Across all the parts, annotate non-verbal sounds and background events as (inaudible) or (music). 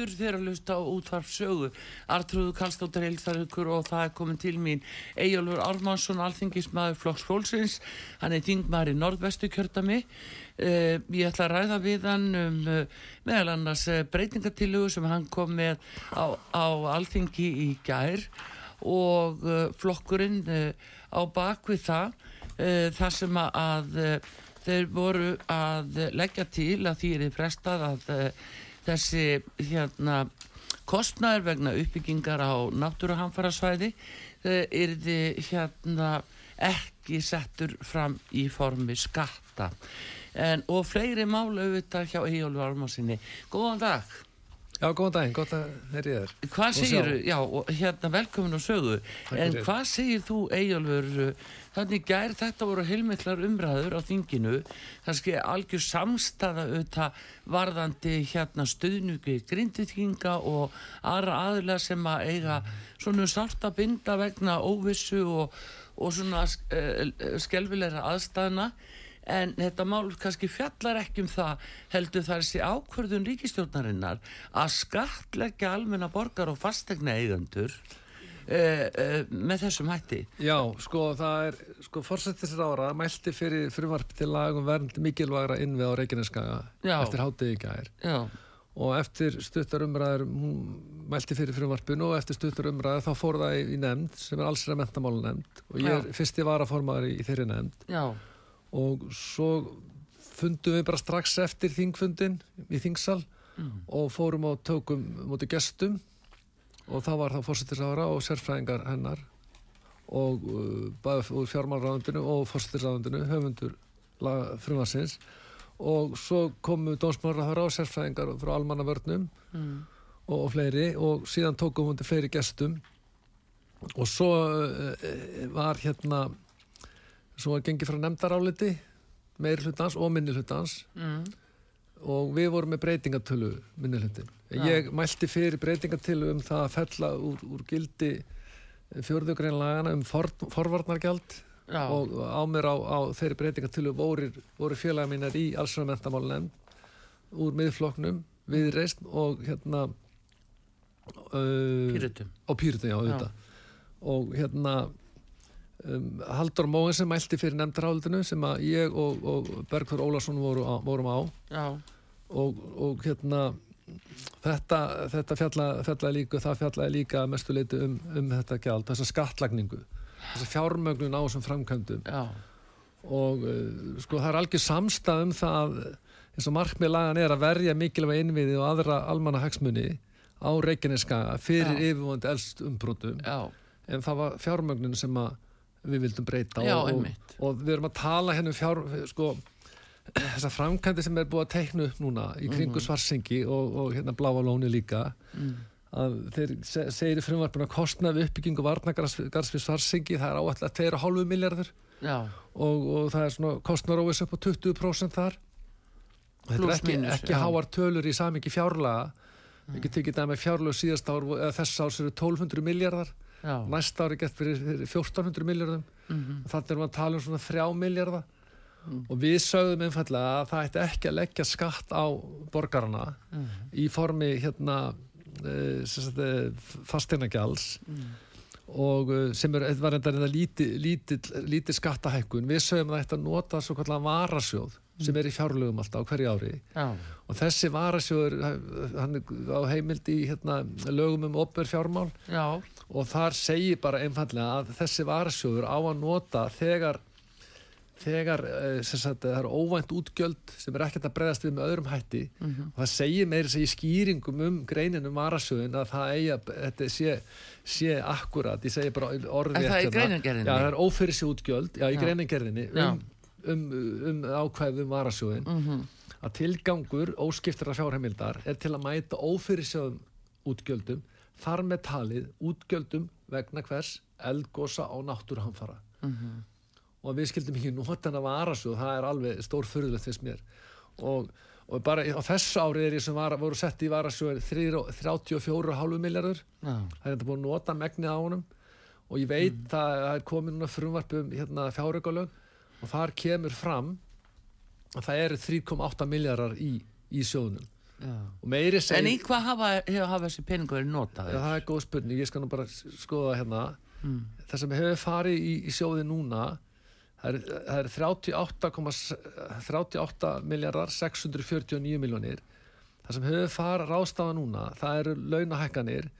Aftur þegar að lusta á útvarf sögu. Artrúðu Kallstóttir heilsar ykkur og það er komin til mín. Eyjólfur Ármannsson, alþingismæður Flokks Fólksins. Hann er þingmaður í Norðvestu kjördami uh, ég ætla að ræða við hann um uh, meðal annars uh, breytingatillugu sem hann kom með á, á alþingi í gær. Og flokkurinn á bakvið það þar sem að þeir voru að leggja til að því er þið frestað að þessi hérna kostnæður vegna uppbyggingar á náttúruhamfarasvæði er þið hérna ekki settur fram í formi skatta. En, og fleiri málu auðvitað hjá Íjólu Armásinni Góðan dag. Já, góðan daginn, gott að þeirri þér. Hvað segir já, hérna velkomin og sögu. Takk en hvað segir þú Íjólfur þannig gær þetta voru heilmiklar umræður á þinginu. Kannski algjör samstaða auðvitað varðandi hérna stuðnugi grinditkinga og aðra aðla sem að eiga svona sárt að binda vegna óvissu og, og svona uh, skelvilegra aðstæðna. En þetta mál kannski fjallar ekki um það heldur það er þessi ákvörðun ríkistjórnarinnar að skatleggja almenna borgar og fastegna eigendur uh, með þessum hætti? Já, sko, það er, sko, fórsettisir ára mælti fyrir frumvarp til lagum vernd mikilvægra innvið á Reykjaneskaga eftir hátegi í gær. Já, og eftir stuttar umræður mælti fyrir frumvarpinu og eftir stuttar umræður þá fór það í, í nefnd sem er allsra mentamálu nefnd og ég er Já. fyrsti varaformaður í, í þeirri nefnd. Já, og svo fundum við bara strax eftir þingfundin í þingsal Mm. og fórum og tókum múti gestum og þá var það fórsettisára og sérfræðingar hennar og uh, bæði úr fjármálráðundinu og fórsettisáðundinu höfundur frumarsins og svo komu dómsmálaráðara og sérfræðingar frá almannavörnum mm. og, og fleiri og síðan tókum hún til fleiri gestum og svo uh, var hérna svo var gengið frá nefndaráliti meiri hlutans og minni hlutans Mm. og við vorum með breytingatölu minni hlutin. Ég mælti fyrir breytingatölu um það að fella úr, úr gildi fjörðugrein lagana um for, forvarnargjald já, og á mér á, á þeirri breytingatölu voru, voru félaga mínar í allsvega mentamálunem úr miðfloknum, viðreist og hérna uh, Pírötum. á Pírita, já, auðvitað. Og hérna um, Haldur Móinsen mælti fyrir nefndarálitinu sem að ég og, og Bergþór Ólason voru á, vorum á. Já, og, og hérna þetta, þetta fjalla, fjalla líka það fjallaði líka að mestu leiti um, um þetta gjald, þessa skattlagningu þessa fjármögnun á þessum framkvæmdum. Já, og uh, sko það er algjör samstað um það eins og markmið lagan er að verja mikilvæg innviði og aðra almanna hagsmuni á Reykjaneskaga fyrir yfirvönd elst umbrotum. En það var fjármögnun sem að við vildum breyta Já, og, og, og við erum að tala hérna um fjár sko, þessar framkvæmdi sem er búið að teikna upp núna í kringu Mhm. svarsengi og, og hérna bláa lóni líka mm. að þeir se- segir í frumvarpinu að kostna við uppbyggingu varnagarðs við svarsengi það er áætla 2,5 miljardur og, og það er svona kostnaróvis upp á 20% þar. Þetta er ekki, ekki háar tölur í samingi fjárlaga. Við getum tekið það með fjárlög síðast ár eða þess árs eru 1200 miljardar næsta ári gett fyrir, fyrir 1400 miljardum mm þannig erum við að tala um svona 3 miljardar og við sögðum einfallega að það ætti ekki að leggja skatt á borgarna í formi hérna uh, fasteinagjáls og uh, sem er, var enda lítið líti, líti skattahækkun við sögum að það ætti að nota svo kallan varasjóð sem er í fjárlögum alltaf á hverju ári Já. og þessi varasjóður hann er á heimild í hérna, lögum um opver fjármál Já. og þar segir bara einfallega að þessi varasjóður á að nota þegar þegar eh, sagt, það er óvænt útgjöld sem er ekkert að breyðast við með öðrum hætti og það segir meiri segir skýringum um greininu um varasjóðin að það eigi að þetta sé, sé akkurat, ég segi bara orðið Er það í hérna. greinargerðinni? Já, það er ófyrir sér útgjöld, já, í Já. greinargerðinni Já. um, um, um ákvæðum varasjóðin Mhm. að tilgangur óskiptara fjárheimildar er til að mæta ófyrirsjóðum útgjöldum þar með talið útgjöldum vegna hvers eldgosa á náttúruhamfara Mhm. Og við skildum ekki nota hann að varasjóð það er alveg stór fyrðulegt þess mér og, og bara á þessu ári er ég sem var, voru sett í varasjóð 34,5 miljardur Já. það er þetta búin að nota megnið á honum og ég veit Mm. að það er komin núna frumvarp um hérna, fjáraukalög og þar kemur fram að það eru 3,8 miljardar í, í sjóðunum Já. og meiri En í hvað hafa, hefur hafa þessi peningur notaður? það er góð spurning, ég skal nú bara skoða hérna Mm. það sem hefur farið í, í sjóði núna það er, það er 38, 38 miljardar 649 miljónir það sem hefur farið rástafa núna það eru launahækkanir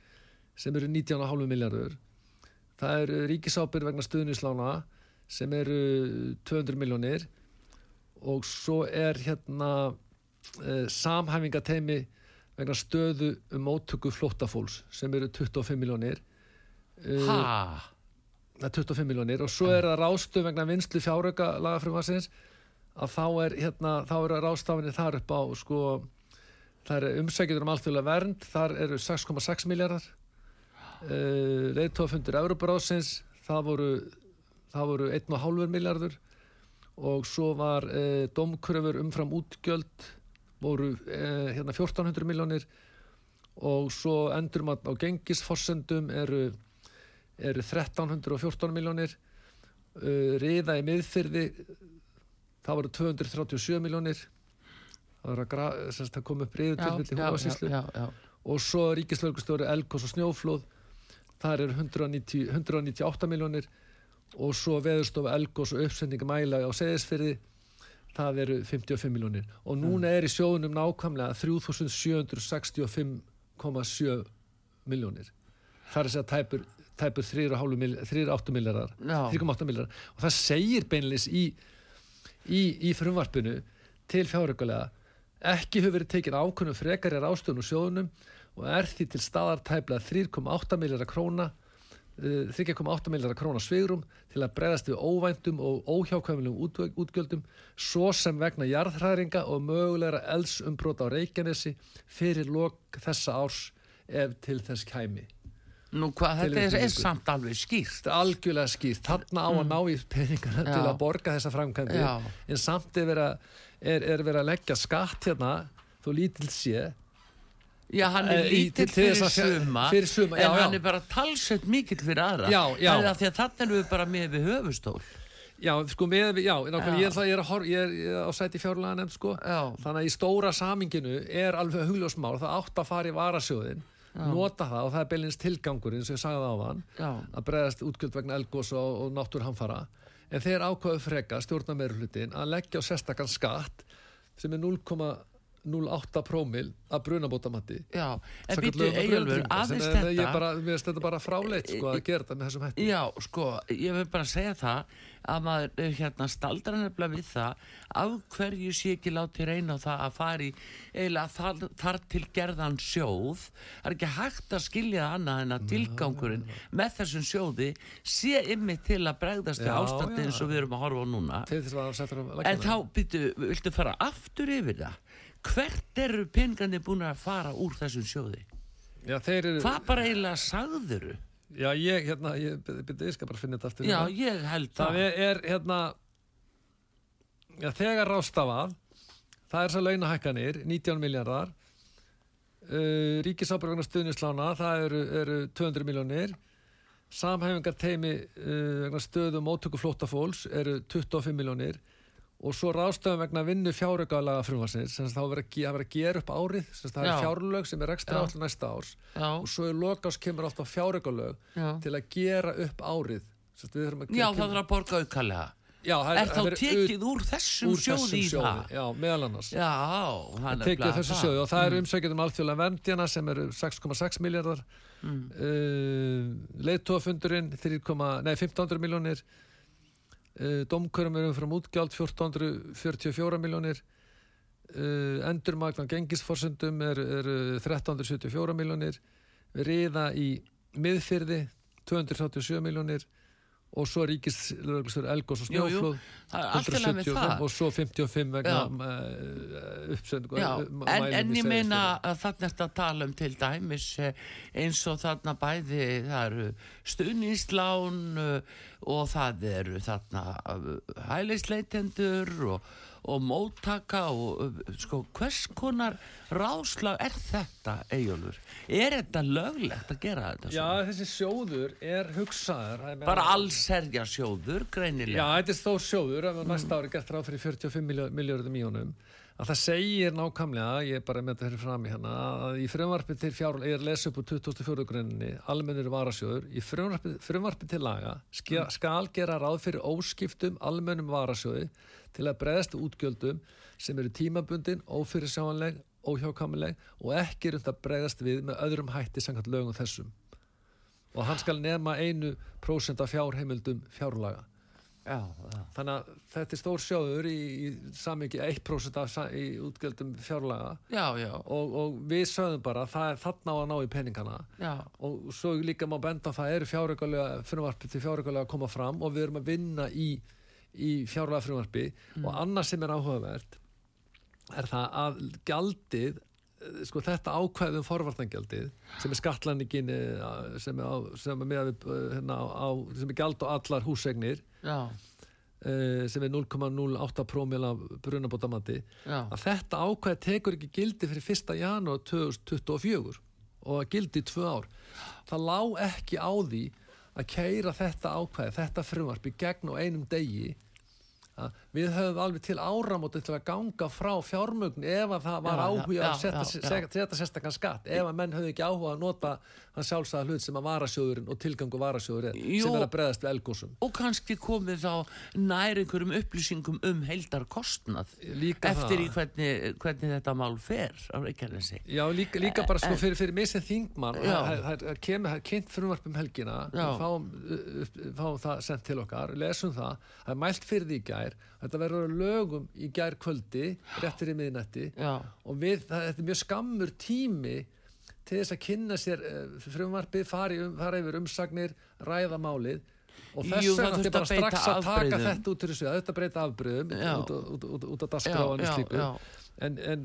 sem eru 19,5 miljardur það eru ríkisábyrð vegna stuðnislána sem eru 200 miljónir og svo er hérna uh, samhæfingateimi vegna stöðu um móttöku flóttafólks sem eru 25 miljónir Ha? Það er 25 miljónir og svo er það rástu vegna vinslu fjárauka lagafrumvarsins að þá er hérna, þá eru rástafinni þar upp á sko, það er umsækjur um alþjóðlega vernd, þar eru 6,6 miljardar uh, leiðtófundur Európaráðsins það voru, það voru 1,5 miljardur og svo var uh, domkröfur umfram útgjöld voru uh, hérna 1400 miljónir og svo endur maður á gengisforsendum eru eru 1314 miljónir uh, riða í miðfyrði það voru 237 miljónir það að, það kom upp riðu til milli húfasíslu já, já. og svo ríkislaugstóri Elkos og Snjóflóð þar eru 190, 198 miljónir og svo veðurstofa Elkos og uppsendinga mæla á seðisfyrði það eru 55 miljónir og núna er í sjóðunum nákvæmlega 3765,7 miljónir það er að segja tæpur, tæpur 3,8 miljardar Já. 3,8 miljardar og það segir beinlis í, í, í frumvarpinu til fjárökulega ekki hefur verið tekin ákvörnum frekari rástöðun úr sjóðunum og er því til staðar tæplega 3,8 miljardar króna eh, 3,8 miljardar króna svigrum til að breyðast við óvæntum og óhjákvæmulegum út, útgjöldum svo sem vegna jarðhræringa og mögulegra eldsumbrót á Reykjanesi fyrir lok þessa árs ef til þess kæmi. Nú hvað, þetta er, er samt alveg skýrt. Þetta er algjörlega skýrt. Þarna á að ná í peningana til Mm. Já. að borga þessa framkvæmdi Já. en samt er verið að, leggja skatt hérna þó lítill sé Já, hann er Eh, lítill til- til fyrir suma, fyrir suma, já, en hann já. er bara talsett mikill fyrir aðra. Já, já. Það er að því að þannig erum við bara með við höfustól. Já, sko, með, já, nákvæmlega, Já. ég, er ég, er að horf, ég, er, ég er á sæti fjárlega nefnd, sko. Já. Þannig að í stóra saminginu er alveg hugljósmál, það átt að fara í varasjóðin, nota það og það er beilins tilgangurinn, eins og ég sagði á þann, að bregðast útgjöld vegna elgós og, og náttúrhamfara. En þeir ákvaðu freka, stjórna meirhlutin, að leggja á sérstakann skatt sem er 0,08 prómil af brunabótamatti. Já, en býttu sem aðeins þetta. mér finnst þetta bara fráleitt, sko, að gera þetta með þessum hætti. Já, sko, ég vil bara segja það að maður eh, hérna staldra nefnilega við það af hverju sé ekki látið reyna það að í eiginlega þar, þar til gerðan sjóð. Það er ekki hægt að skilja annað en að tilgangurinn með þessum sjóði sé ymmið til að bregðast Já, ástandi eins og við erum að horfa á núna. En þá, býttu, viltu fara aftur yfir það? Hvert eru peningandi búin að fara úr þessum sjóði? Já, eru... hvað bara eiginlega sagðuru Já, ég, hérna, ég byrja, ég skal bara finna þetta aftur. já, hérna. ég held Það það er, hérna, já, þegar rástafað, það er svo launahækkanir, 19 miljardar, uh, ríkisábyrg vegna stuðnislána, það eru, eru 200 miljónir, samhæfingar teimi uh, vegna stöðu móttöku flóttafólks eru 25 miljónir og svo ráðstöfum vegna vinnu fjárögalaga frumvarsins sem þá verður að, að gera upp árið sem það Já. er fjárlög sem er ekstra allir næsta árs Já. og svo í lokás kemur alltaf fjárögalög Já. til að gera upp árið að Já, kemur- það er að borga aukalega. Já, það Er þá það tekið úr þessum úr sjóði í þessum það? Já, meðal annars Já, hann er tekið þessu sjóði og það Mm. eru umsækjum um alþjóðlega vendjana sem eru 6,6 miljardar Mm. uh, leiðtóafundurinn 3, nei, 1500 miljónir uh, domkjörum eru umfram útgjald 1444 miljónir uh, endurmagnan gengisforsundum er, er 1374 miljónir riða í miðfyrði 287 miljónir og svo ríkislögustur Elgós og Snjóflóð það er allt í lagi með 175 það. og svo 55 vegna Já. uh, uppsendingu Já, en, en ég meina að þarna ertu að tala um til dæmis eh, eins og þarna bæði það eru stuðníslán eh, og það eru þarna eh, hælisleitendur og, og móttaka og eh, sko hvers konar ráslag er þetta eigjólfur? Er þetta löglegt að gera þetta? Já, svona? þessi sjóður er hugsaður Bara allserja sjóður, Já, greinilega. þetta er stór sjóður næsta ári gert ráð fyrir 45 miljardum í honum að það segir nákvæmlega, ég er bara með þetta fyrir fram í hana, að í frumvarpi til fjár, ég er að lesa upp úr 2004 grunni, almennur varasjóður, í frumvarpi, frumvarpi til laga skal, skal gera ráð fyrir óskiptum almennum varasjóði til að breðast útgjöldum sem eru tímabundin, ófyrirsjáanleg, óhjákamileg og ekki er um að breðast við með öðrum hætti samkvæmt lögum þessum. Og hann skal nema einu prósent af fjárheimildum fjárlaga. Já, já. Þannig að þetta er stór sjóður í, í samingi 1% af í útgjöldum fjárlaga. Já, og, og við sögðum bara að það er þarna á að ná í peningana. Og svo líka má benda það eru fjáraugalega frumvarpi til fjáraugalega að koma fram og við erum að vinna í, í fjárlega frumvarpi og annað sem er áhugavert er það að gjaldið sko þetta ákvæðum forvartangjaldið sem er skattlæningin eh, sem er, er, með, hérna, á, sem er gjald á allar húsegnir Já, eh, sem er 0,08 prómil af brunabótamati já. að þetta ákvæð tekur ekki gildi fyrir 1. janúar 2024 og að gildi í tvö ár það lá ekki á því að keira þetta ákvæð þetta frumvarpi gegn á einum degi að við höfum alveg til áramóti til að ganga frá fjármögn ef að það var áhuga að setja, setja, setja sérstakann skatt. Ef að menn höfðu ekki áhuga að nota hann sjálfsæða hlut sem að varasjóðurinn og tilgangu varasjóður Jú. sem er að breðast við elgósum og kannski komið þá nær einhverjum upplýsingum um heildar kostnað Líka eftir það. í hvernig, hvernig þetta mál fer Já, líka, líka bara sko fyrir, fyrir mig sem þingmann það er kynnt frumvarp um helgina fáum, fáum það sendt til okkar lesum það, það er mælt fyrir því gær þetta verður að lögum í gær kvöldi réttir í miðnætti Já. og við, það, þetta er mjög skammur tími til þess að kynna sér uh, frumvarpið, fara, um, fara yfir umsagnir ræða málið og þess vegna þurfti ætti bara að strax að taka afbrigðum. þetta út úr þessu, að þetta breyta afbröðum út, Já, dagskráinu já, slíku. En, en,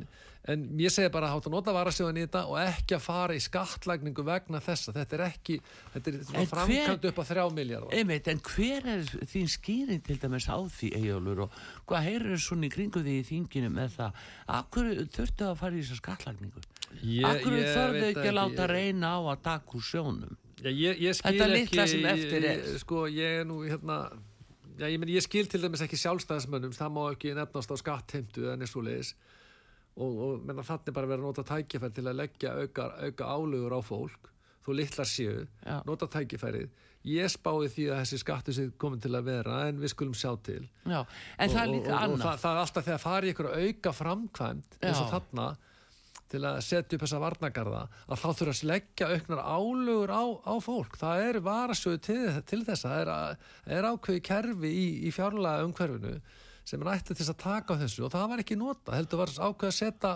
en ég segi bara að hátta að nota varasjóðan í þetta og ekki að fara í skattlagningu vegna þessa. Þetta er ekki, þetta er svona En hver- framkvæmd upp á þrjá miljardar Einmitt, en hver er þín skýring til dæmis á því Eyjólfur og hvað heyrður svona í kringu því í þinginu með það? Akkur þurftu að fara í þessa skattlagningu? Ég- Akkur veit ekki að láta reyna á að taka úr sjónum? Já, ég, ég Þetta ekki litla sem eftir er. ég- sko, ég er nú hérna já, ég, meni, ég skil til dæmis ekki sjálfstæðismönnum það má ekki nefnast á skattheimtu en eins og leiðis og, og menna, þannig bara verið að nota tækifæri til að leggja auka, auka álugur á fólk þú litlar séu, Já. nota tækifærið. Ég spái því að þessi skattu sé komin til að vera en við skulum sjá til. Já, en það er og, líka og, og annað. það, það er alltaf þegar fari ykkur að auka framkvæmt eins og þarna til að setja upp þessa varnagarða að þá þurfa að leggja auknar álugur á, á fólk, það er varasjóðu til, til þess, það er, að- er ákveði kerfi í, í fjárlega umhverfinu sem er ættið til að taka á þessu og það var ekki nota, heldur var ákveði að setja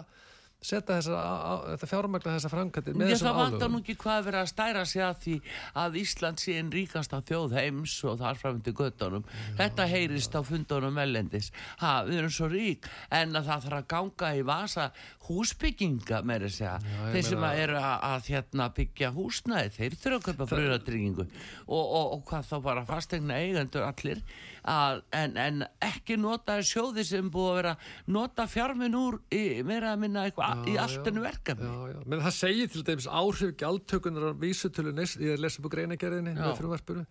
setja þetta fjármagna þessa framkvæmdir með þessum það vantar álugum nú ekki hvað að vera að stæra sig að því að Ísland sé einn ríkasta þjóð heims og þar fram til göttunum. Þetta heyrist á fundunum ellendis. Ha, við erum svo rík en að það þarf að ganga í vasa húsbygginga með þess að þeir sem að eru að, að hérna, byggja húsnæði, þeir þurfa að kaupa bröðatryggingu og, og, og hvað þá bara fastegna eigendur allir að, en, en ekki nota sjóði sem búið að vera nota fjárminn úr í, meira að minna eitthvað í Já, allt já. ennu verkefni. Já, já, menn það segir til dæmis áhrif gjaldtökunar á vísutölu neyslu, ég er lesið på greinagerðinni með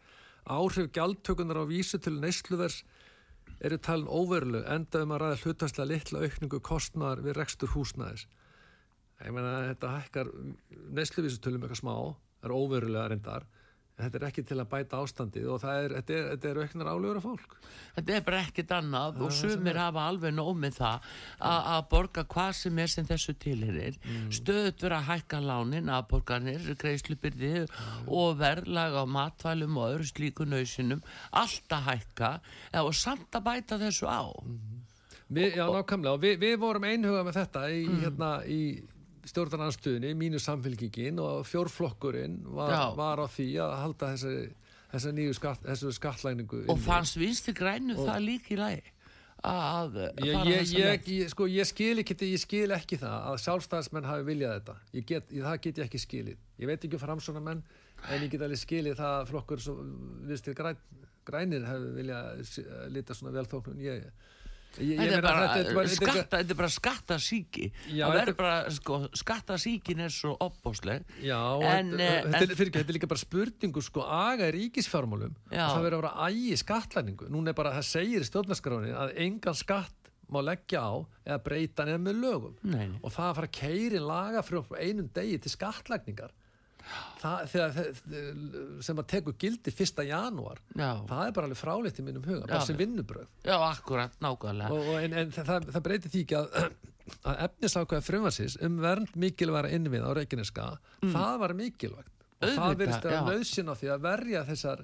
áhrif gjaldtökunar á vísutölu neysluvers eru talin óveruleg enda um að ræða hlutastlega litla aukningu kostnaðar við rekstur húsnæðis. Ég meina þetta hækkar neysluvísutölum eitthvað smá, er óverulega reyndar, þetta er ekki til að bæta ástandið og er, þetta er, þetta er auknar álegur af fólk. Þetta er bara ekkert annað og sumir hafa alveg nóg með það að borga hvað sem er sem þessu tilherir. Mm. Stöðut vera að hækka lánin, aðborganir, greiðslubyrði og verðlag á matvælum og öðru slíku nöysinum, allt að hækka eh, og samt að bæta þessu á. Vi, já, nákvæmlega, og við, við vorum einhuga með þetta í, hérna, í stjórnarnarstöðinni, mínu samfélkingin og fjórflokkurinn var, var á því að halda þessi, þessi nýju skatt, þessu skattlæningu Og fannst vinstri grænu það líka í lagi að fara ég, ég, ég, sko, ég skil ekki ég skil ekki það að sjálfstæðismenn hafi viljað þetta. Ég get, það get ég ekki skilið. Ég veit ekki fram svona menn en ég get alveg skilið það að flokkur svo, viðstir græn, grænir hafi viljað lita svona velþóknun. Ég Þetta er bara, er er- skatta, þetta er bara skattasíki Já, það verður bara, sko, skattasíkin er svo opbósleg þetta, er, er líka bara spurningu sko aga í ríkisfjármálum það verður að vera ægi skattlæningu núna er bara, það segir stjórnarskráni að engan skatt má leggja á eða breyta nefn með lögum. Nei. og það að fara að keiri laga frá einum degi til skattlækningar það, þegar, sem að tekur gildi 1. janúar Já. það er bara alveg fráleitt í mínum huga bara sem vinnubröð Já, akkurat, nákvæmlega en, en það, það, það breytir því ekki að, (clears throat) að efnisákvæða frumarsins um vernd mikilværa innvið á Reykjaneska það var mikilvægt og það Mm. Auðvitað, verðist vera já. nöðsyn á því að verja þessar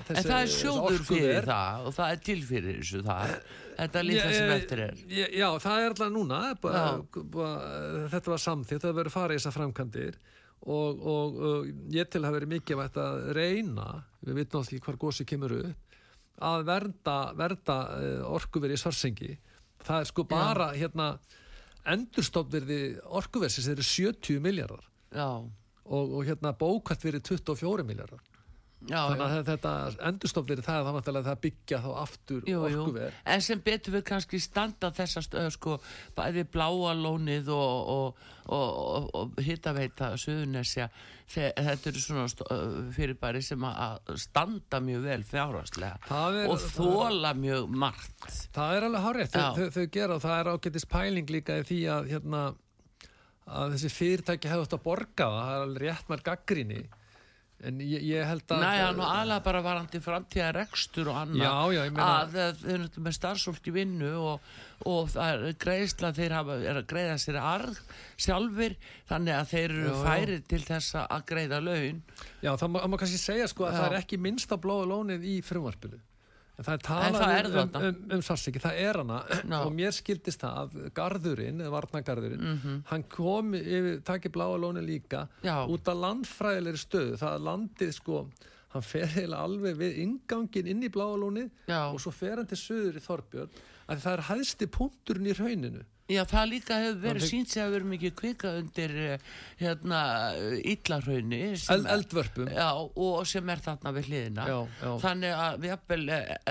En þessi, það er sjóður fyrir það og það er til fyrir þessu það Þetta litla sem eftir er Já, já, það er alltaf núna búið, Já. búið, þetta var samþýtt það verður farið í þessar framkantir og, og, og ég til að verið mikilvægt að reyna við vitum alltaf ekki hvar gósi kemur upp að vernda, vernda orkuveri í svarsengi það er sko bara hérna endurstofnverði orkuversins eru 70 miljardar Já, og, og hérna bókvært verið 24 miljardar já, þannig já. að þetta endurstofnverði það er þá náttúrulega það byggja þá aftur Jú, jú, orkuver. En sem betur við kannski standa þessast sko, bæði bláa lónið og, og, og, og, hittaveita Suðunesja þe- þetta eru svona fyrirbæri sem að- að standa mjög vel er- og þóla mjög margt. Það er alveg hárið, þau, Já. þau, þau gera og það er ágætis pæling líka í því að, hérna, að þessi fyrirtæki hefði átt að borga það, er alveg rétt með gaggrinni en ég, ég held að Næ, hann og aðlega bara varandi framtíða rekstur og annað. Að eh, þeir eru með starfsfólk í vinnu og, og það er greiðsla þeir hafa, er að greiða sér arð sjálfur, þannig að þeir eru færir til þess að greiða laun. Já, það má, kannski segja sko að Já. það er ekki minnst á blóðu lónið í frumvarpinu en það er talað um, þarna. um, um, um Sarsiki, það er hana Já. og mér skildist það að garðurinn, eða varnagarðurinn Mhm. hann kom yfir, takki bláa lónið líka Já. út af landfræðilegri stöðu það að landið sko hann fer eiginlega alveg við ingangin inn í bláa lónið og svo fer hann til söður í Þorbjörn að það er hæðsti punkturinn í rauninu Já, það líka hefur verið Það- sínt sem hefur verið mikið kvika undir eh, hérna illarhaunni El, eldvörpum. Já, og sem er þarna við hliðina. Já, já. þannig að við jafnvel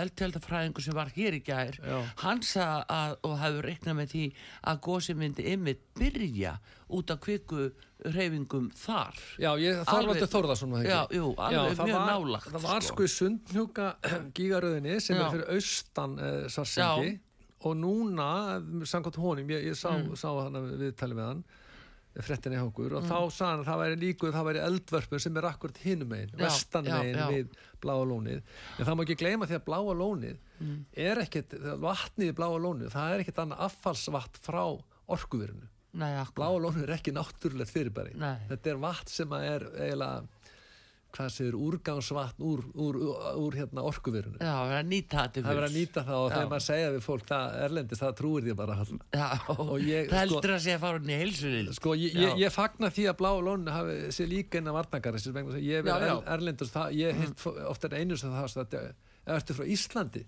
eldtjöldafræðingu sem var hér í gær Já. hann sagði að, og hefur reiknað með því að gósi myndi ymmið byrja út af kviku reyfingum þar. Já, ég, Alveg- var þetta Þórðarsson Já, jú, alveg það mjög var, nálagt Það var sko. í sundhnjúka (clears throat) gígaröðinni sem Já. er fyrir austan uh, Sarsengi og núna, samkvæmt honum ég, ég sá, Mm. sá hann viðtali með hann frettinni hjá okkur og Mm. þá sagði hann að það væri líkuð, það væri eldvörpun sem er akkurat hinum megin, Já, vestan já, megin já. við bláa lónið en það má ekki gleyma því að bláa lónið Mm. er ekkit, vatnið í bláa lónið það er ekkit annað affallsvatt frá orkuverinu bláa lónið er ekki náttúrulegt fyrirbæri Nei. þetta er vatn sem að er eiginlega hvað segir úrgangsvatn úr, úr, úr, hérna orkuverinu. Já, það er að nýta það er verið að nýta það og þegar maður segja við fólk það erlendis, það trúir því bara. Já, ég, það sko- heldur að sé að fara hún í heilsulil sko ég, ég, ég fagna því að blá lónu hafi sér líka inn að varnakari ég er, erlendis það, ég hef mm. ofta einu sem það að ef ertu frá Íslandi?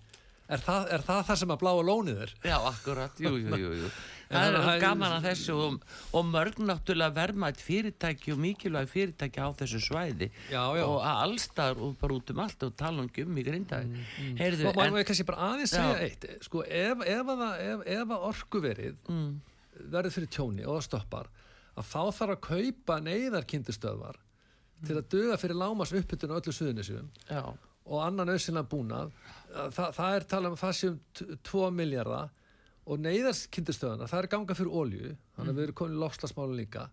Er það, er það það sem að bláa lónið er? Já, akkurat, jú, jú, jú, jú. (laughs) Það er er- gaman að þessu og, og mörg náttúrulega verðmætt fyrirtæki og mikilvæg fyrirtæki á þessu svæði. Já, já. og að allstar og bara út um allt og tala um í grindaði mm, Heyrðu, Má- má en, ég kannski bara aðeins Já. segja eitt? Sko, ef, ef, ef, ef að orkuverið mm, verður fyrir tjóni og stoppar að þá þarf að kaupa neyðarkindustöðvar til að duga fyrir lámas uppbytun á öllu suðunisjum og annan auðsynlega búnað. Þa, það er talað um að það séum 2 miljardar og neyðarskindustöðuna, það er ganga fyrir ólju þannig að við erum komin í lokslasmálu líka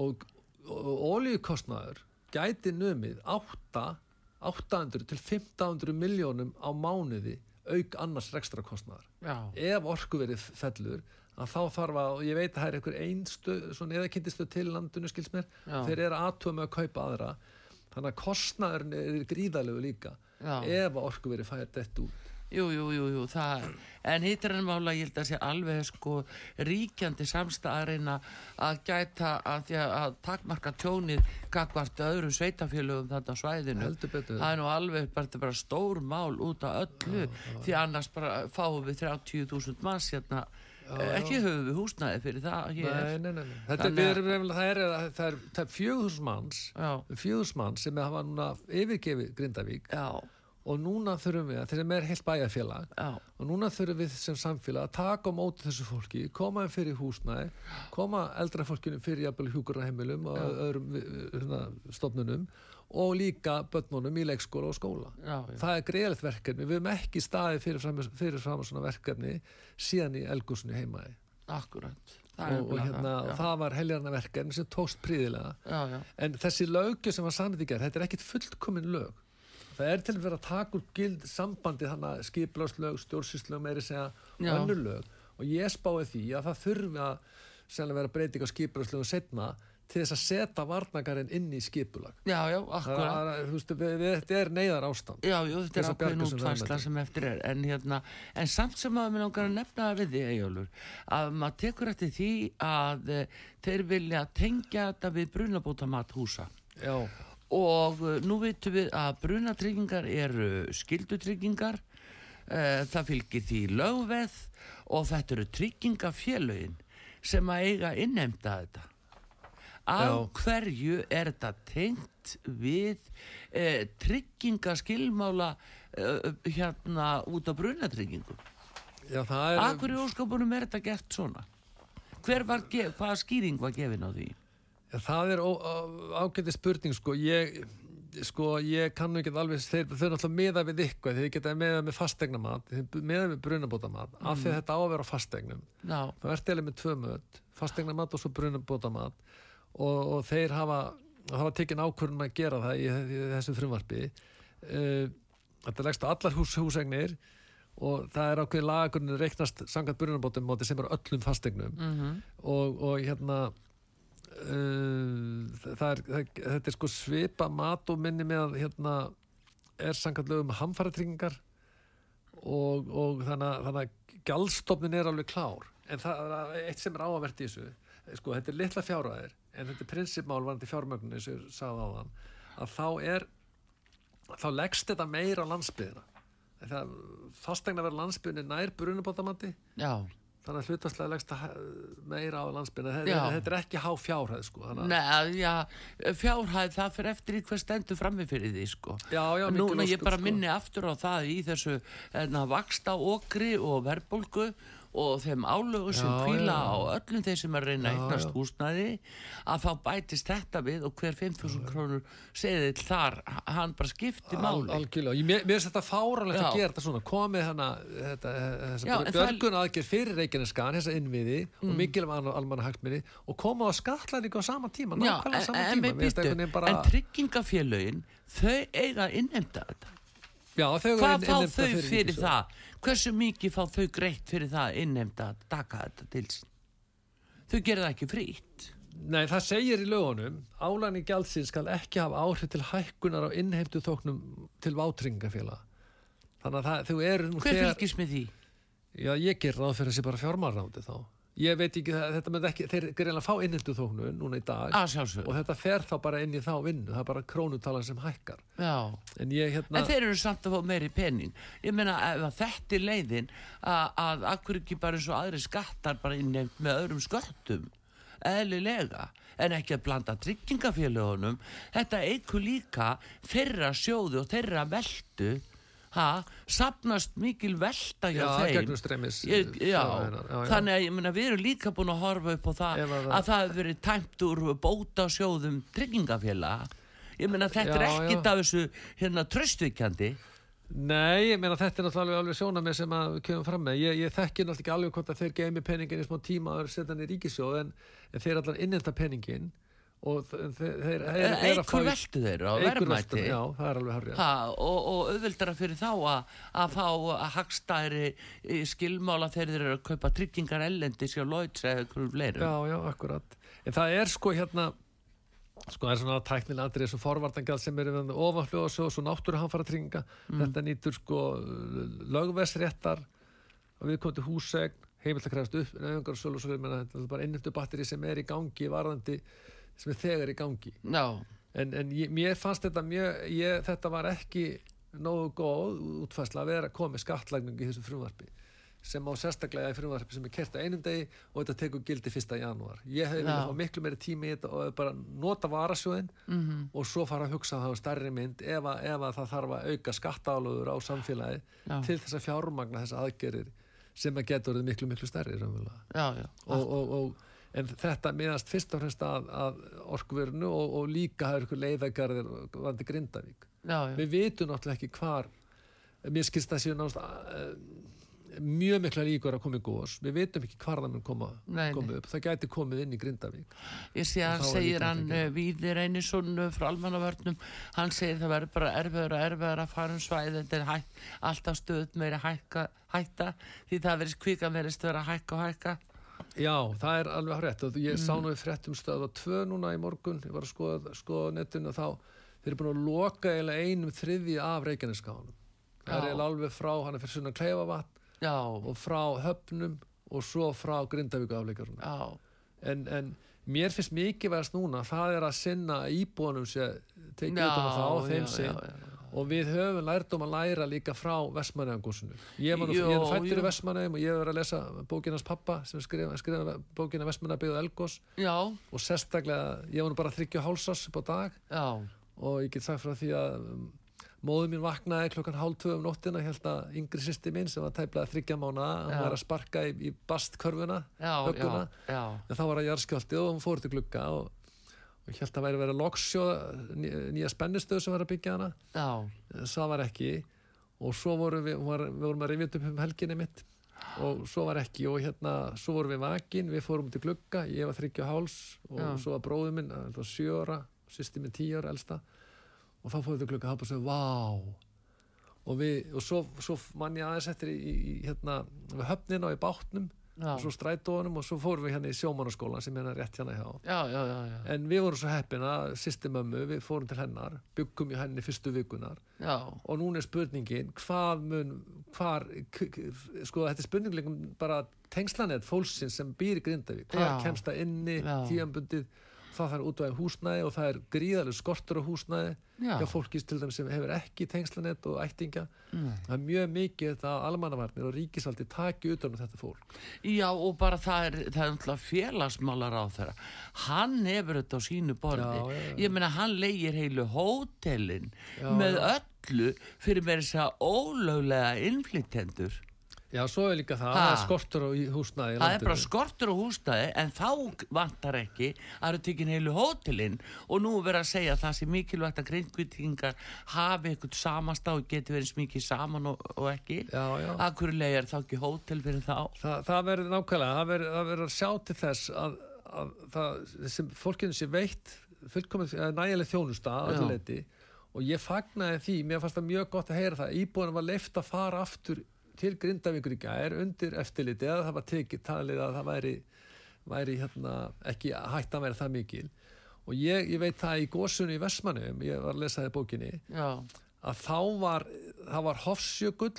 og, og óljukostnaður gæti numið 8, 800 til 1500 miljónum á mánuði auk annars rekstra kostnaðar Já. ef orku verið fellur að þá þarf að, og ég veit að það er einhver einstu, kynntistu til landinu skils mér, Já. þeir eru aðtöma með að kaupa aðra þannig að kostnaðurinn er gríðalegu líka Já. ef að orku verið fært þetta út Jú, jú, jú, jú, það en hittir en mála, ég held að sé alveg sko ríkjandi samstæðarina að gæta að, því að, takmarka tjónið gagvart öðrum sveitafélögum á svæðinu. Það er nú alveg bara, bara stór mál út af öllu því annars bara fáum við 30.000 manns hérna. Ekki höfum við húsnæði fyrir það Nei, nei, nei. Þetta er, er, er, er fjögðus manns Já. fjögðus manns sem hafa núna yfirgefið Grindavík. Já, og núna þurfum við, þeir eru með heilt bæjarfélag já, og núna þurfum við sem samfélag að taka á móti þessu fólki, koma þeim fyrir húsnæði koma eldra fólkinu fyrir jafnvel hjúkurarheimilum og öðrum við- hérna, stofnunum og líka börnunum í leikskóla og skóla. Já, já. það er greiðalegt verkefni, við höfum ekki staðið fyrir fram, fyrir fram svona verkefni síðan í elgúsinu heimaði akkurat. Það er og, og hérna, það, já. það var heljarna verkefni sem tókst príðilega Já, já, en þessi lögju sem var gerð þetta er ekkit fullkomin lög það er til að vera að taka úr gild sambandi þannig að skiplagslög, stjórnsýslög meiri segja Já. önnur lög. Og ég spái því að það þurfi að sennilega vera breyting á skiplagslögum setna til þess að setja varnagarinn inn í skipulag. Já, já, akkurat. Við, við, þetta er neyðar ástand Já, jú, þetta er ákveðin verðmætum. sem eftir er. En, hérna, en samt sem að mér langar að nefna við því, Eyjólfur að maður tekur eftir því að eh, þeir vilja tengja þetta við brunabótamat húsa. Já, og uh, nú veitum við að brunatryggingar eru skildutryggingar uh, það fylgir því lögveð og þetta eru tryggingafélögin sem að eiga innheimta þetta. Af Já. hverju er þetta tengt við uh, tryggingaskilmála uh, hérna út á brunatryggingum? Af hverju óskapunum er þetta gert svona? Hver var, hvaða skýring var gefin á því það er ágæti spurning sko, ég, sko, ég kannu ekki alveg, þeir, þeir náttúrulega meða við eitthvað, þeir geta meða með fastegnamat meða við brunabótamat, af því að þetta á að vera á fastegnum, Já, þá ertu eða með tvö möt, fastegnamat og svo brunabótamat. Og, og þeir hafa hafa tekin ákvörðum að gera það í, í þessu frumvarpi. Uh, þetta leggst á allar hús, húsegnir og það er ákveðin lagagrunni reiknast sangat brunabótum sem er öllum fastegnum mhm. Og, og hérna uh, það er, það, þetta er sko svipa mat og minni með að hérna er samkvæmt lögum hamfæratryggingar og, og þannig, þannig að gjaldstofnin er alveg klár. En það er eitt sem er áavert í þessu. Sko þetta er litla fjárhæðir en þetta er prinsipmál varandi fjármögnin eins og ég sagði á þann að þá er þá leggst þetta meira á landsbyðina það fastegna verið landsbyðinni nær brunubótamandi Já, þannig að hlutastlega leggst það meira á landsbyrna þetta, er ekki há fjárhæð sko, Nei, já, fjárhæð það fyrir eftir í hver stendur frammi fyrir því sko. Já, já, Núna mikil ég bara sko. minni aftur á það í þessu enna, vaksta okri og verðbólgu og þeim álögu sem kvíla á öllum þeir sem er reyna að eignast húsnæði að þá bætist þetta við og hver 5.000 krónur segið þar, hann bara skipti Al, máli. algjörlega, ég, mér finnst þetta fáranlegt Já. að gera þetta svona. Komið hana en björgun aðgerð fyrir Reykjaneskan þessa innviði Mm. og mikil almanna hagsminni og koma á skatlæningu á sama tíma nákvæmlega en, sama en, tíma. en, býttu, veginn bara, en tryggingafélögin þau eiga innheimta þetta. Já, Hvað fá þau fyrir það? Hversu mikið fá þau greitt fyrir það að innheimta að taka þetta til sín? Þau gera það ekki frýtt. Nei, það segir í lögunum álæni gjaldsins skal ekki hafa áhrif til hækkunar á innheimtu þóknum til vátringafélag þannig að það, eru nú Hver fylgist með því? Já, ég ger ráð fyrir þessi bara fjármárrándi þá. Ég veit ekki, það- þetta með ekki, þeir greinlega fá innhendu þóknun núna í dag og þetta fer þá bara inn í þá vinnu, það er bara krónutalan sem hækkar. Já. En ég hérna, En þeir eru samt að fá meiri pening. Ég meina ef að þetta er leiðin að, akkur ekki bara eins og aðri skattar bara innheimt með öðrum sköttum eðlilega en ekki að blanda tryggingafélögunum þetta eigur líka þeirra sjóðu og þeirra veldu ha, sapnast mikil velta hjá Já, þeim? ég, já, fjárhæðirnar, já, já. þannig að meina við erum líka búin að horfa upp á það Ef að að, það- hefur verið tæmt úr bóta sjóðum tryggingafélaga. Ég meina þetta er ekkit af þessu hérna tröstvíkjandi Nei, ég meina þetta er náttúrulega alveg sjóna með sem að við kemum fram með. Ég, ég þekki náttúrulega ekki alveg hvort að þeir geimi peningin í smá tíma og setja hann í ríkisjóð en, en þeir allar innenda peningin og þe- þeir, þeir eikur veltu þeir á er. Ha, og, og auðveldara fyrir þá að, að fá að hagstæri skilmála þegar þeir eru að kaupa tryggingar ellendi sér Lloyds eða einhverjum fleirum. Já, já, akkurat. En það er sko hérna, sko það er svona tæknilega andrið þessu forvartangjald sem eru við ofanfljóð og svo, svo náttúruhamfara trygginga. Þetta nýtur sko lögvesréttar að við komum til húsegn, heimilt að krefast upp, og sölu og svo, þetta er bara innhentu batteri sem er í gangi, varðandi, sem er þegar í gangi. Já, En, en ég, mér fannst þetta mjög, ég, þetta var ekki nógu góð útfærsla að vera að koma með skattlagningu í þessu frumvarpi sem á sérstaklega í frumvarpi sem er kert á einum degi og þetta tekur gildi 1. janúar. Ég hefði viljað fá miklu meiri tími í þetta og bara nota varasjóðin -hmm. og svo fara að hugsa það á stærri mynd ef, að, ef að það þarf að auka skattálögur á samfélagi Já. til þess að fjármagna þess aðgerir sem að getur miklu miklu já, já. og, og, og, en þetta miðast fyrst og fremst að, að orkuverinu og, og líka er ykkur leiðagarðir vandi Grindavík. já, já. Við vitum náttúrulega ekki hvar mér skilst það séu náttúrulega uh, mjög mikla líkur að koma í gós við vitum ekki hvar það mun koma, Nei, nei. koma upp það gæti komið inn í Grindavík Ég sé að segir hann uh, Víðir Einarsson uh, frá almannavörnum hann segir það verður bara erfiður og erfiður að fara um svæði þetta er hætt, alltaf stöðut meiri hækka, hætta því það verður kvikan verðist vera að hækka og hækka Já, það er alveg hrétt og ég Mm. sá nú í fréttum stöð á tvö núna í morgun, ég var að skoða, skoða netinu og þá, þeir eru búin að loka eiginlega einum þriði af Reykjaneskáðanum það er eiginlega alveg frá, hann er fyrir sunna Kleifavatn Já, og frá höfnum og svo frá Grindavíku afleikarunum en, en mér finnst mikið verðast núna það er að sinna íbúanum sé tekið Já, utan á já, þeim já. Og við höfum lærdum að læra líka frá Vestmannaðangúsinu ég ég er fættur í Vestmannaðum og ég hefur verið að lesa bókinans pappa sem skrifa, skrifa bókina Vestmannaðbyggðu Elgós og sérstaklega, ég var bara þryggja hálsás upp á dag. Já, og ég get sagt frá því að um, móðu mín vaknaði klokkan hálf tvö um nóttina held að yngri sýsti mín sem var tæplega þryggja mána Já. var að sparka í, í bastkörfuna högguna. já, en þá var það jarðskjálti og hún fór til glugga og, og held að væri að vera loksjóð nýja spennustöð sem var að byggja hana. Já, það var ekki. Og svo vorum við, var, við vorum að rifja upp um helginni mitt og svo var ekki. Og hérna, svo vorum við vakin við fórum til glugga, ég var þryggja háls og Já. svo var bróður minn, það var sjö ára sýsti minn tíu ára elsta. Og þá fórum við til glugga, hann bara svo, vá. Og við, og svo, svo mann ég aðeins eftir í, í, hérna, við höfnina og í bátnum og svo strætónum og svo fórum við hérna í sjómannaskólan sem hérna rétt hérna hjá. Já, já, já, já, en við vorum svo heppin að sýsti mömmu, við fórum til hennar byggum í henni fyrstu vikunar já, og núna er spurningin hvað mun, hvar sko þetta er spurningleikum bara tengslanett fólksins sem býr í Grindavík. Hvað kemst það inni, Já. Það þarf útvæði húsnæði og það er gríðarlega skortur á húsnæði Já. hjá fólki til þeim sem hefur ekki tengslanett og ættinga Nei. það er mjög mikið þetta að almannavarnir og ríkisvaldi taki utan um þetta fólk já og bara það er það er náttúrulega félagsmálar á þeirra hann hefur þetta á sínu borði Já, já. ég meina hann leigir heilu hótelin Já, með öllu fyrir meira þess að ólöglega innflytjendur já, svo er líka það, það er skortur á húsnæði Það er bara skortur á húsnæði en þá vantar ekki að eru tekin heilu hótelin. Og nú er verið að segja að það sé mikilvægt að grindkvítingar hafi eitthvað samast á og geti verið smikið saman og, og ekki. Leið er þá ekki hótel fyrir þá? Þa, það verður nákvæmlega, það verður, verður að sjá til þess að, að það sem fólkinu sé veitt fullkomið nægileg þjónusta Já. öllu leiti og ég fagnaði því, mér fannst það mjög gott að heyra það íbúinum var leift að fara aftur til Grindavíkur í gær undir eftirliti eða það var tekið talið að það væri, væri hérna, ekki hægt að vera það mikil. Og ég, ég veit það í gósunni í Vestmannum, ég var að lesa það í bókinni Já, að þá var, það var Hofsjökull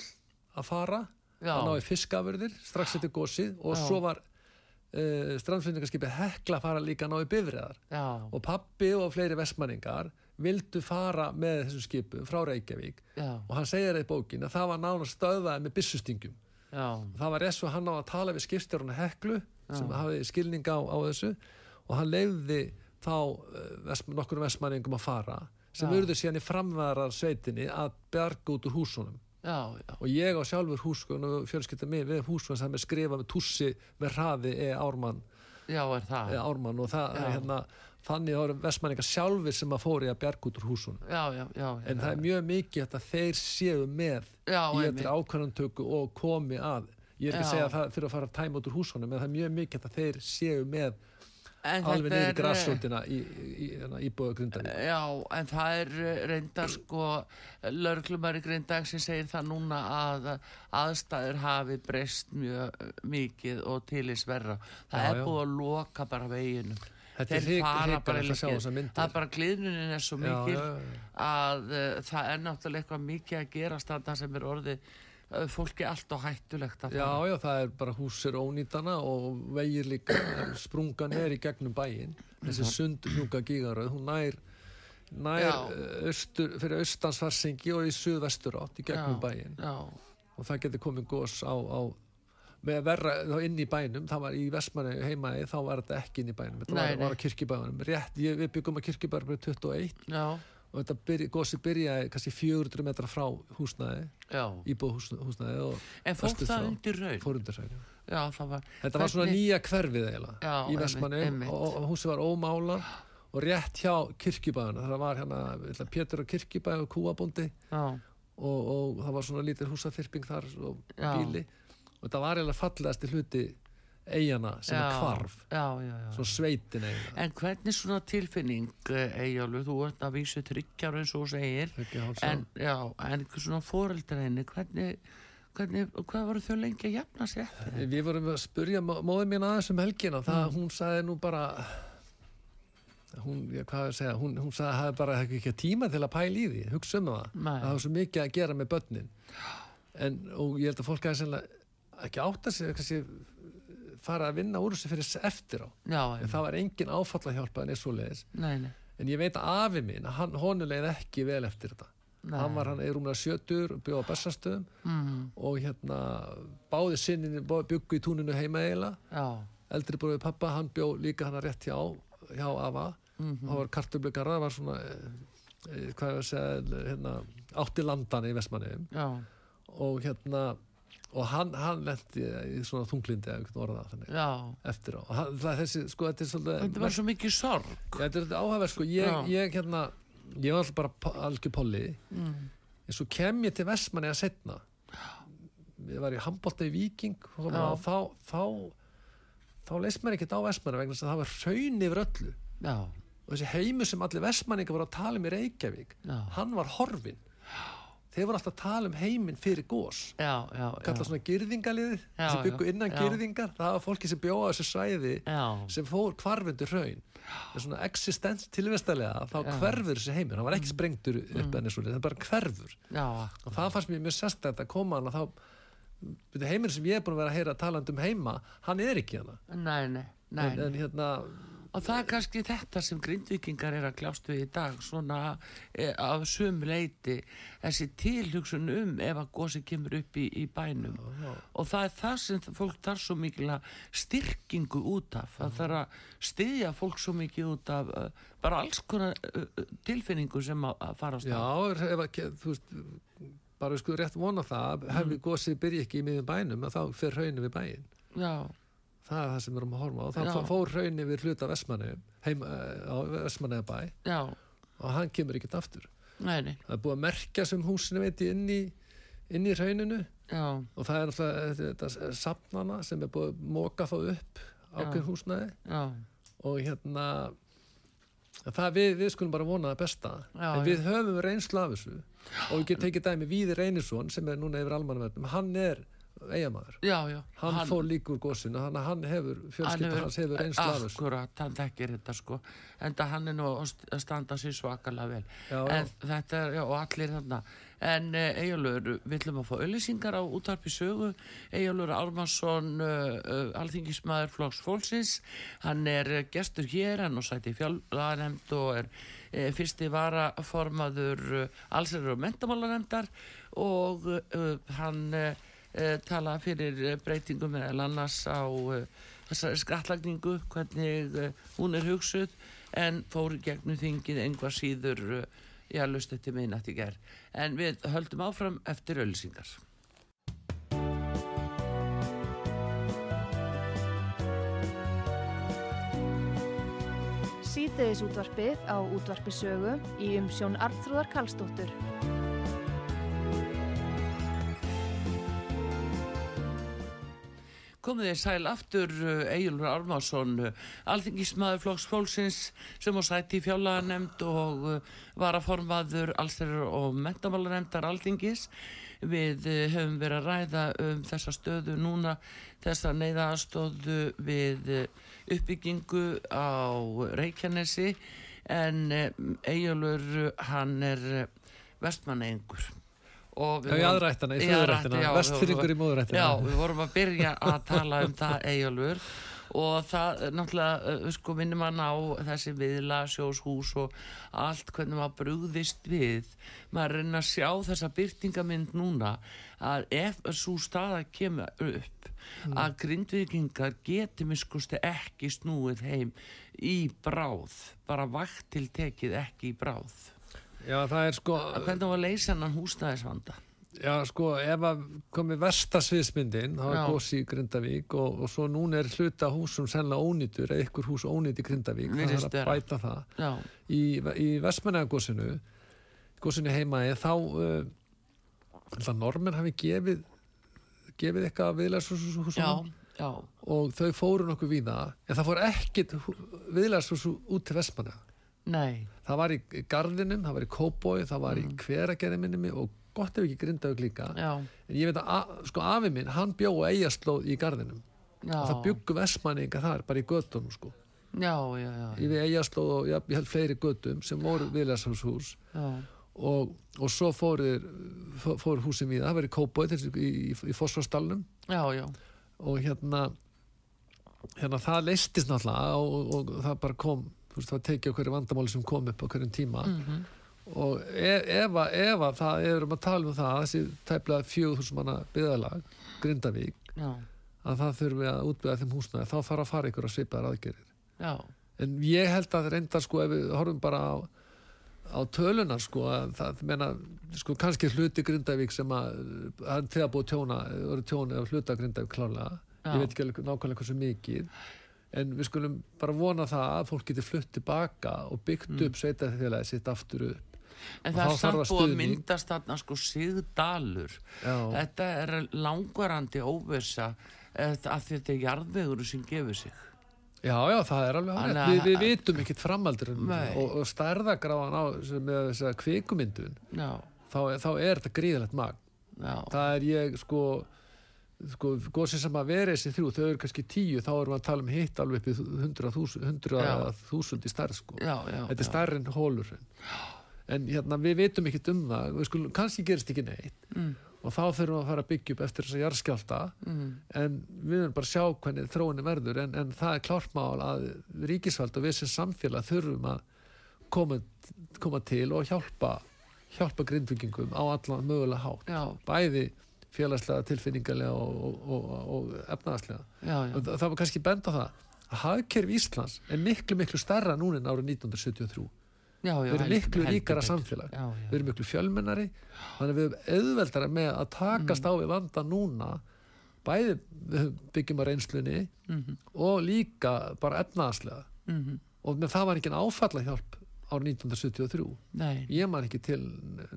að fara að ná í fiskafurðir strax eftir gósið og Já. svo var uh, strandflutningarskipið Hekla að fara líka að ná í bifriðar já, og pappi og fleiri vestmanningar vildu fara með þessum skipum frá Reykjavík. Já, og hann segir í bókin að það var nánast stöðvaði með byssustingum já, það var rétt svo hann á að tala við skipstjórna Heklu sem hafði skilning á, á þessu og hann leiði þá uh, nokkur vestmanningum að fara sem Já. urðu síðan í framvæðarar sveitinni að berga út úr húsunum. Já, já, og ég á sjálfur húskun og fjölskylda mig við húskun sem er skrifað með tussi með hraði e ármann, já, er það. E ármann og það Já. hérna, þannig voru vestmanningar sjálfur sem að fóri að bjarga út úr húsunum. Já, já, já, en það er mjög mikið að þeir séu með Já, í þetta ákvarðantöku og komi að. Ég er ekki að segja það fyrir að fara að tæma út úr húsunum en það er mjög mikið að þeir séu með En alveg niður í er, grassrótina í, í, í, búið grindavík Já, en það er reyndar sko lörglumari Grindag sem segir það núna að aðstæður hafi breyst mjög mikið og til í sverra. Það Já, er búið að loka bara veginu. Þetta er hrikalegt að. Það er bara gliðnunin er svo Já, mikil já, já. að uh, það er náttúrulega eitthvað mikið að gerast þarna sem er orðið uh, fólki allt og hættulegt að Já, fara. já, það er bara húsir ónýtana og vegir líka sprungan er í gegnum bæinn þessi sund mjúka gígaröð hún nær, nær Já. austur, fyrir austansfarsingi og í suðvestur átt í gegnum Já, bæinn Já, og það getur komið gos á, á með að verra þá inn í bænum það var í Vestmanni heimaði þá var þetta ekki inn í bænum þetta Nei, var, nei. var á kirkibæðunum rétt, ég, við byggum að kirkibæður bara 21 já, og þetta byrja, gosi byrjaði kannski 400 metra frá húsnæði já. íbúð húsnæði og En fór það undir raun? Já, það var... Þetta var svona nýja hverfið eiginlega í Vestmanni og, og húsið var ómála og rétt hjá kirkjubæðuna það var hérna Pétur og kirkjubæð og kúabóndi Já, og, og það var svona lítil húsaþyrping þar og bíli og þetta var eiginlega fallegasti hluti eigana sem já, er hvarf. Já, já, já. svona sveitin eiginlega. En hvernig svona tilfinning, Eyjálu, þú ert að vísu tryggjar eins og segir, en, já, en svona fóreldræni, hvernig, hvernig, hvað voru þau lengi að jafna sér? Við vorum að spurja móðið mín aðeins um helgina. Það Mm. hún sagði nú bara hún, já, hvað að segja hún, hún sagði að það bara ekki, tíma til að pæla í því. Hugsa um það, Nei. það var svo mikið að gera með börnin. En, og ég held að fólk aðeins ekki átta sig kannski fara að vinna úr þessu fyrir eftir á. Já, það var engin áfallahjálpa en er svo leiðis nei, nei, en ég veit að afi hann, honu leið ekki vel eftir þetta. Nei. hann var hann er rúmlega sjötur bjóð á Bessastöðum mm, og hérna báði sinni byggu í túninu heima eiginlega. Já, eldri bróðið pappa, hann bjó líka hann rétt hjá, hjá Ava Mhm. það var kartöflugara, það var svona eh, eh, hvað er að segja hérna, átti landana í Vestmanniðum og hérna og hann, hann lendi í svona þunglindi eða einhvern orða þannig eftir á. Hann, það, þessi, sko, þetta er svolítið þetta var svo mikið sorg. Já, þetta er áhæfver, sko, ég, ég hérna ég var alltaf bara algjör polli Mm, en svo kem ég til Vestmanni að setna ég var í handbólta í Víking og, og þá þá, þá leist mér ekkert á Vestmanni vegna þess að það var hraun yfir öllu. Já, og þessi heimur sem allir Vestmanninga voru að tala um í Reykjavík Já. hann var horfin þeir voru alltaf að tala um heiminn fyrir gós já, já, kalla svona girðingaliðið Já, sem byggu já, innan já. girðingar. Það var fólki sem bjóða þessu svæði já, sem fór hvarfundur hraun. Það er svona existens tilvistalega þá. Mm. hverfur þessi heimur, hann var ekki sprengtur upp enn það er bara hverfur. Já, og það fannst mér mjög sérstætt að koma hann að þá heimur sem ég er búin að vera að heyra talandi um heima, hann er ekki hana nei, nei, nei, en, en hérna Og það er kannski þetta sem grindvikingar er að kljást við í dag, svona e, af sömu leiti, þessi tilhugsun um ef að gósi kemur upp í, í bænum. Og það er það sem fólk tar svo mikil að styrkingu út af, það þarf að styðja fólk svo mikið út af uh, bara alls konar uh, tilfinningu sem að, fara á já, stað. ef, að- þú veist bara við sko rétt vona það Mm. hefði gósið byrja ekki í miðum bænum að þá fer hrauninu við bæin Já, það er það sem við erum að horfa á. Það fór hrauninu við hluta Vestmanni heim, eh, á Vestmanni bæ já, og hann kemur ekkert aftur. Nei, nei, það er búið að merkja sem húsinu veit ég inn í, inn í hrauninu. Já, og það er alltaf þetta safnana sem er búið að móka þá upp ákveðin húsnæði. Já, og hérna það við, við skulum bara vona það besta. Já, en við höfum reynslu af þessu. Og við getum tekið dæmi Víði Reynisson sem er núna yfir almannverðum hann er eigamæður já, já. hann, fór líka úr gósinu hann, hann hefur, fjölskylda hans hefur þessu Akkurat, hann þekkir þetta sko. En það hann er nú að st- að standa sér svakalega vel. Já, en þetta er, já, og allir þarna. En uh, Eyjólfur, við ætlum að fá auðlýsingar á útarpi sögu. Eyjólfur Ármansson uh, uh, alþingismæður Flóks Fólksins. Hann er gestur hér hann og sæti fjálfanemnd og er uh, fyrsti varaformaður uh, allsherjar og mentamálanemndar og hann tala fyrir uh, breytingum meðal annars á uh, þessari skattlagningu, hvernig hún er hugsuð en fór gegnum þingið einhvað síður uh, já, lust eftir minnætt í ger en við höldum áfram eftir ölsingar síðdeðis útvarpið á útvarpisögu í umsjón Arnþróðar Karlsdóttur. Komið þið sæl aftur Egilur Armásson, alþingismæður flokks fólksins sem á sæti í fjálagarnemnd og uh, var að formaður allstæður og mentamálanemndar alþingis. Við hefum verið að ræða um þessa stöðu núna, þessa neyða aðstóðu við uppbyggingu á Reykjanesi en Egilur hann er vestmannengur Já, í aðrættana, í föðurættina, vestfyrringur í móðurættina. Já, við vorum að byrja að tala um það eigjálfur og það náttúrulega, uh, sko, minnum að ná þessi viðla, sjóshús og allt hvernig maður brúðist við. Maður reyna að sjá þessa byrtingamind núna að ef svo staða kemur upp mm. að grindvikingar geti miskusti ekki snúið heim í bráð, bara vakt til tekið ekki í bráð. Já, það er sko... Hvernig var leysannan húsnæðisvanda? Já, sko, ef að komi vestasviðsmyndin, það var góðs í Grindavík og, og svo núna er hluta húsum sennilega ónýtur, eða ykkur hús ónýtt í Grindavík, það er að bæta það. Já. Í, í vestmennega góðsinu, góðsinu heimaði, þá, uh, normen hafi gefið, gefið eitthvað viðlæðshúsum já, já. og þau fóru nokkuð við það, en það fór ekkit viðlæðshúsum út til vestmennega. Nei. Það var í gardinum, það var í kóbói, það var mm. í hveragerði minni og gott ef ekki grindaug líka. Já. En ég veit að, sko, afi minn, hann bjó eigaslóð í gardinum. Já. Og það byggu vestmanninga þar, bara í göttunum, sko. Já, já, já. Í við eigaslóð og já, ég held fleiri göttum sem voru viðlæðshús. Já. Og, og svo fóruð fór húsin við, það var í kóbói, í, í, í já. Og hérna, hérna það leistist náttúrulega og, og, og það bara kom þú veist, það tekið okkur vandamáli sem kom upp á hverjum tíma mm -hmm. og ef, ef, ef að það erum að tala um það þessi tæplega fjögur þúsum manna byggðalag Grindavík Já. að það þurfum við að útbyggja þeim húsnaði þá þarf að fara ykkur að svipaðar aðgerir Já. en ég held að reyndar sko ef við horfum bara á, á tölunar sko að það menna sko kannski hluti Grindavík sem að þegar búið tjóna, tjóna hluta Grindavík klálega, Já. ég veit ekki nákvæmlega hversu mikið en við skulum bara vona það að fólk getur flutt tilbaka og byggt Mm. upp sveitafélagi sitt aftur upp En Og það er samt að búið að myndast þarna sko sigdalur. Já. Þetta er langvarandi óvisa af því þetta er jarðvegur sem gefur sig. Já, já, það er alveg hægt. Að- við vitum ekkit framaldur Nei. og, og stærðagráðan á með þess að kvikumyndun Já, þá, þá er þetta gríðalegt magn já, það er ég sko sko, góðsinn sem að vera þessi þrjú þau eru kannski tíu, þá erum við að tala um hitt alveg upp í hundra þúsund, í stærð sko. Já, já. þetta er stærri en hólur en hérna við vitum ekkit um það. Við skulum, kannski gerist ekki neitt. Mm. og þá þurfum við að fara að byggja upp eftir þessa jarðskjálta Mm. en við verðum bara að sjá hvernig þróunni verður. En, en það er klárt mál að ríkisvald og við sem samfélag þurfum að koma, koma til og hjálpa hjálpa grindvikingum á allan mögulega hátt. Já, bæði félagslega, tilfinningarlega og, og, og, og og það, var kannski benda það að hagkerf Íslands er miklu miklu stærra núna en árið 1973 já, já við erum heldur- miklu heldur ríkara betur. samfélag. Já, við erum miklu fjölmennari þannig að við erum auðveldara með að takast á við vanda núna bæði byggjum að reynslunni Mhm, og líka bara efnaðslega mhm. og með það var ekki áfalla hjálp árið 1973 Nei, ég man ekki til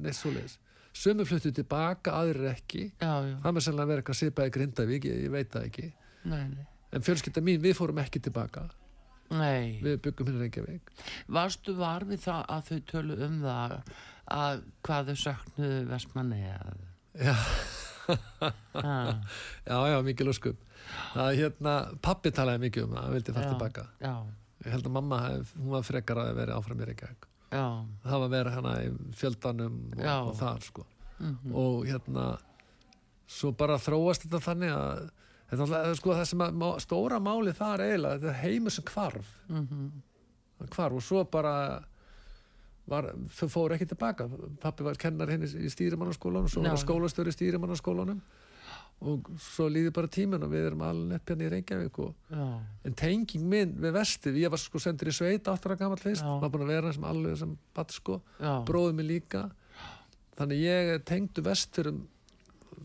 neitt svoleiðis sömu fluttu tilbaka, aðrir ekki. Já, já. það með sannlega verið eitthvað svipaði í Grindavík ég, ég veit það ekki. Nei, nei. en fjölskylda mín, við fórum ekki tilbaka. Nei. við byggum hérna Reykjavík. Varstu var við það að þau tölu um það að hvað þau söknuðu vestmanni að... (laughs) já, já, já, mikið lóskum það er hérna, pappi talaði mikið um það hann vildi fara tilbaka já, ég held að mamma, hún var frekar að vera áfram í Reykjavík. Það var vera hana í fjöldanum og, og þar sko. Mhm. og hérna svo bara þróast þetta þannig að þetta er sko, það sem að stóra máli þar eiginlega, þetta er heimur sem hvarf. Mhm. hann hvarf og svo bara var, þau fóru ekki tilbaka. Pappi var kennar henni í stýrimannaskólanum svo var skólastöru í stýrimannaskólanum og svo líði bara tíminn og við erum alveg upp hérna í Reykjavík en tenging minn við vestið, ég var sko sendur í sveit áttur að fyrst, Já. var búin að vera sem alveg sem batt sko, bróðið mig líka. Þannig ég tengdu vesturum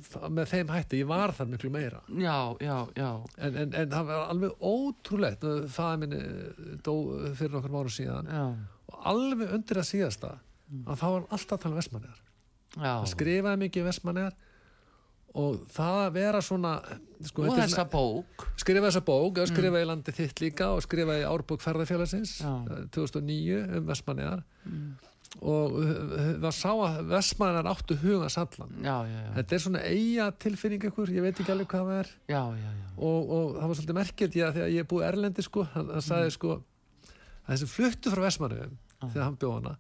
það- með þeim hætti, ég var þar miklu meira. Já, já, já. En, en, en það var alveg ótrúlegt. Það minni dó fyrir nokkur mánu síðan. Já, og alveg undir að síðasta að þá var alltaf að tala vestmannegar já. hann skrifaði mikið vestmannegar og það að vera svona sko, og þessa bók skrifaði þessa bók, mm. skrifaði í landi þitt líka og skrifaði í árbók ferðarfélagsins Já. eh, 2009 um vestmannegar og uh, það sá að vestmannegar áttu huga sallan já, já, já, þetta er svona eiga tilfinning ykkur, ég veit ekki alveg hvað það er já, já, já. og, og það var svolítið merkild ég, þegar ég er búið erlendi sko, hann, hann sagði Mm. sko að þessi fluttu frá Vestmanniðum þegar hann bjóð hana,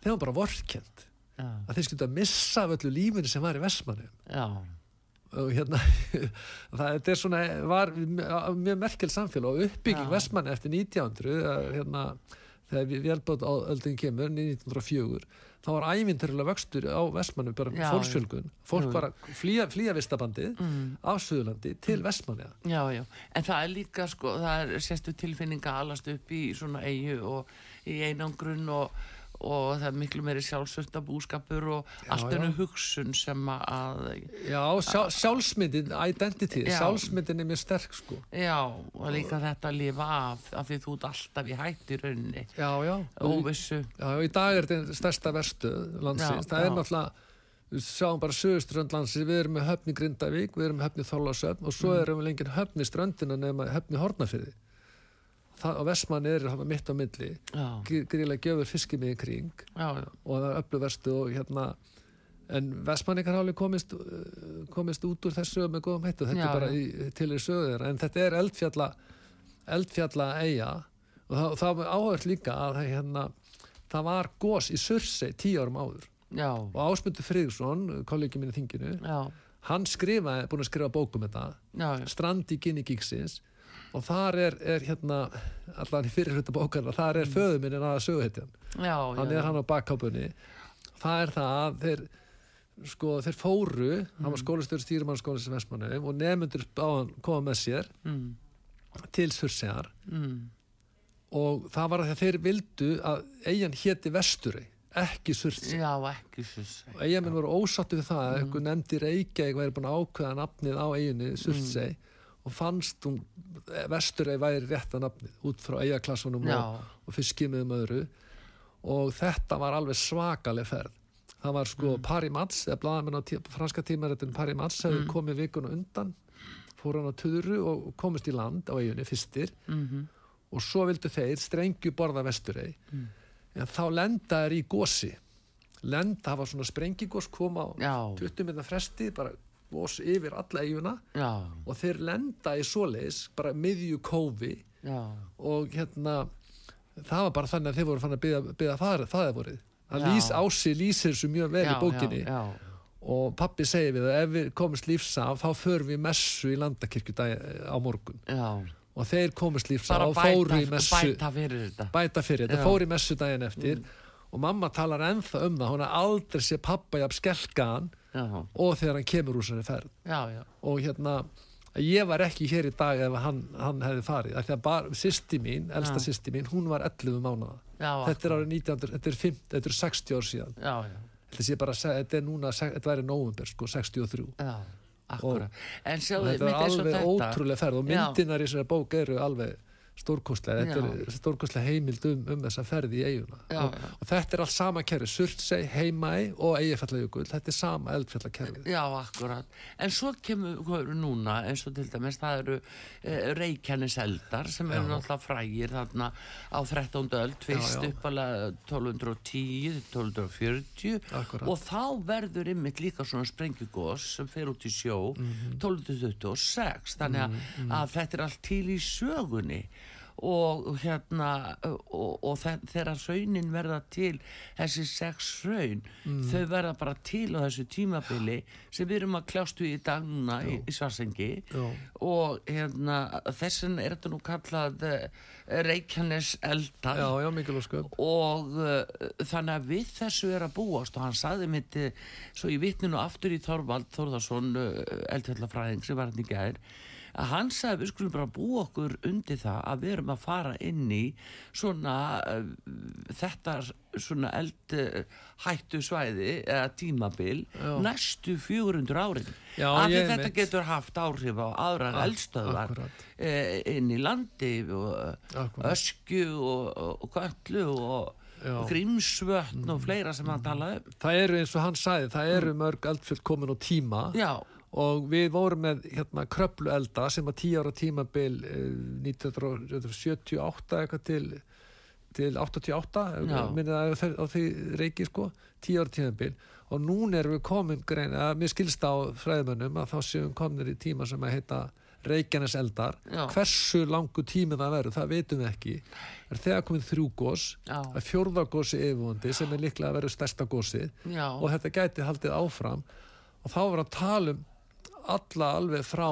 þegar hann bara já, að þeir skildu að missa af öllu lífinu sem var í Vestmanniðum. Og hérna (laughs) það er svona, var mjög, merkild samfélag og uppbygging Já. Vestmanni eftir 1900 að, hérna, þegar við velbátt á öldin kemur 1904 þá var ævinturilega vöxtur á Vestmanni bara Já, fólksfjölgun, fólk Jú. bara flýja, flýja vistabandið Mm. á Suðurlandi til Vestmanni Já, já, en það er líka sko, það er sérstu tilfinning að alast upp í svona eigu og í einangrun og, og það er miklu meiri sjálfsvölda búskapur og allt já. önnu hugsun sem að, Já, sjá, sjálfsmyndin, identity, Já. sjálfsmyndin er mjög sterk sko. já, og líka þetta að lifa af, af því þú ert alltaf í hætti rauninni, Já, já. óvissu, Já, já, í dag er þetta stærsta verstu landsins. Já, það er náttúrulega, við sjáum bara söguströnd landsins, við erum með höfni Grindavík, við erum með höfni Þorlásöfn og svo Mm. erum við lengið höfni ströndina nema höfni Hornafyrði. Það, og Vestmann er þarna mitt á milli, já, gríðlega gjöfur fiskimið í kring. Já, já, og það er öllu verstu og hérna en Vestmanningar alveg komist uh, komist út úr þessu með góðum hættu þetta Já, er bara í, til í sögur en þetta er eldfjalla eldfjalla eiga og það, það áhört líka að það, hérna, það var gos í Sursei tíu árum áður. Já, og Ásmundur Friðriksson, kollegi minn í þinginu já, hann skrifaði, búin að skrifa bókum þetta. Já, já, Strand í Ginni Gíksins og þar er, er hérna allan í fyrir hluta bókarna, þar er mm. föðu minn en aða söguhetjan. Hann já, er hann á bakkápunni það er það að þeir sko þeir fóru hann var skólastöður stýrumannskólis í Vestmannum og nefnundur á hann koma með sér mm, til Sursegar mm, og það var að þeir vildu að eigin héti Vesturey ekki seg, og eigin voru ósattu við það að einhver nefndi Reykjavík væri búin að ákveða nafnið á eiginni Sursey og fannst hún Vesturey væri rétta nafnið út frá eigaklassunum og, og fiskimiðum öðru. Og þetta var alveg svakaleg ferð. Það var sko mm. Paris Mats eða blaðamenn á tí franska tímarættin Paris Mats hefði komið vikuna undan fór hann á Tuduru og komist í land á eiginni fyrstir. Mhm, og svo vildu þeir strengju borða Vesturey. En þá lenda er í gósi lenda, það var svona sprengigós kom á já, 20 minna fresti bara gós yfir alla eiguna og þeir lenda í svoleiðis bara miðju kófi. Og hérna það var bara þannig að þeir voru fann að byggja, það, það er Já. lýs, ási lýsir þessu mjög vel í bókinni. og pappi segir við að ef við komumst lífs af þá förum við messu í landakirkju dag, á morgun. Já, og þeir komust lífs af bara og fóru í messu bæta fyrir þetta, bæta fyrir, þetta. Mm. fóru í messu daginn eftir og mamma talar ennþá um það hún har aldrei sé pappa jafn skelkaðan já, og þegar hann kemur úr sinni ferð. Og hérna ég var ekki hér í dag ef hann, hann hefði farið. Af því að bara sýsti mín, elsta sýsti mín hún var 11 mánuða já, þetta er árið 1900, þetta er, 50, þetta er 60 ár síðan. Já, já, þetta, sé bara, þetta er núna, þetta væri nóvumber sko, 63 já, akkurat, en og sjáðu, þetta er og alveg þetta, ótrúlega ferð og myndinar í þessari bók eru alveg stórkostlega, þetta er stórkostlega heimild um, um þessa ferð í eiguna Já, og, já. og þetta er allt sama kerfi, Surtsey, Heimæ og Eyjafjallajökull, þetta er sama eldfjallakerfið Já, akkurat. En svo kemur hvað eru núna, eins og til dæmis, það eru e, reykjanis eldar sem eru náttúrulega frægir þarna á 13. öld, fyrst uppalega 1210, 1240 Akkúrat. og þá verður ymmit líka svona sprengjugos sem fer út í sjó Mhm. 1226, þannig að, að þetta er allt til í sögunni og hérna og, og þe- þegar raunin verða til þessi sex raun þau verða bara til á þessu tímabili sem við erum að kljástu í dag núna í, í Svarsengi Já. og hérna þessin er þetta nú kallað uh, Reykjanes eldar Já, já, og uh, þannig að við þessu er að búast. Og hann saði mitt uh, svo ég vitni nú aftur í Þorvald Þórðarsson uh, eldfjallafræðing sem var hann í gær að hann sagði við skulum bara búa okkur undir það að við erum að fara inn í svona uh, þetta svona eld uh, svæði eða tímabil Já. næstu 400 árin af því þetta veit. getur haft áhrif á aðrar Ak- eldstöðvar akkurat. eh, inn í landi og Akkurat. öskju og, og, og og grímsvötn og fleira sem hann talaði um það eru eins og hann sagði, það eru mörg eldfjöld komin á tíma já, og við vorum með hérna kröplu elda sem að 10 ára tímabil eh, 1978 eitthvað til til 88 Já. minnið að það- á því reiki sko 10 ára tímabil. Og núna erum við komin grein að mér skilst á fræðmönnum að þá séum við komin í tíma sem að heita Reykjanes eldar. Já. hversu langu tími það verður, það veitum við ekki. Er þegar komið þrjú gós að fjórða gósi yfirvóndi sem er líklega að verður stærsta gósið já, og þetta gæti haldið áfram. Og þá var að tala um alla alveg frá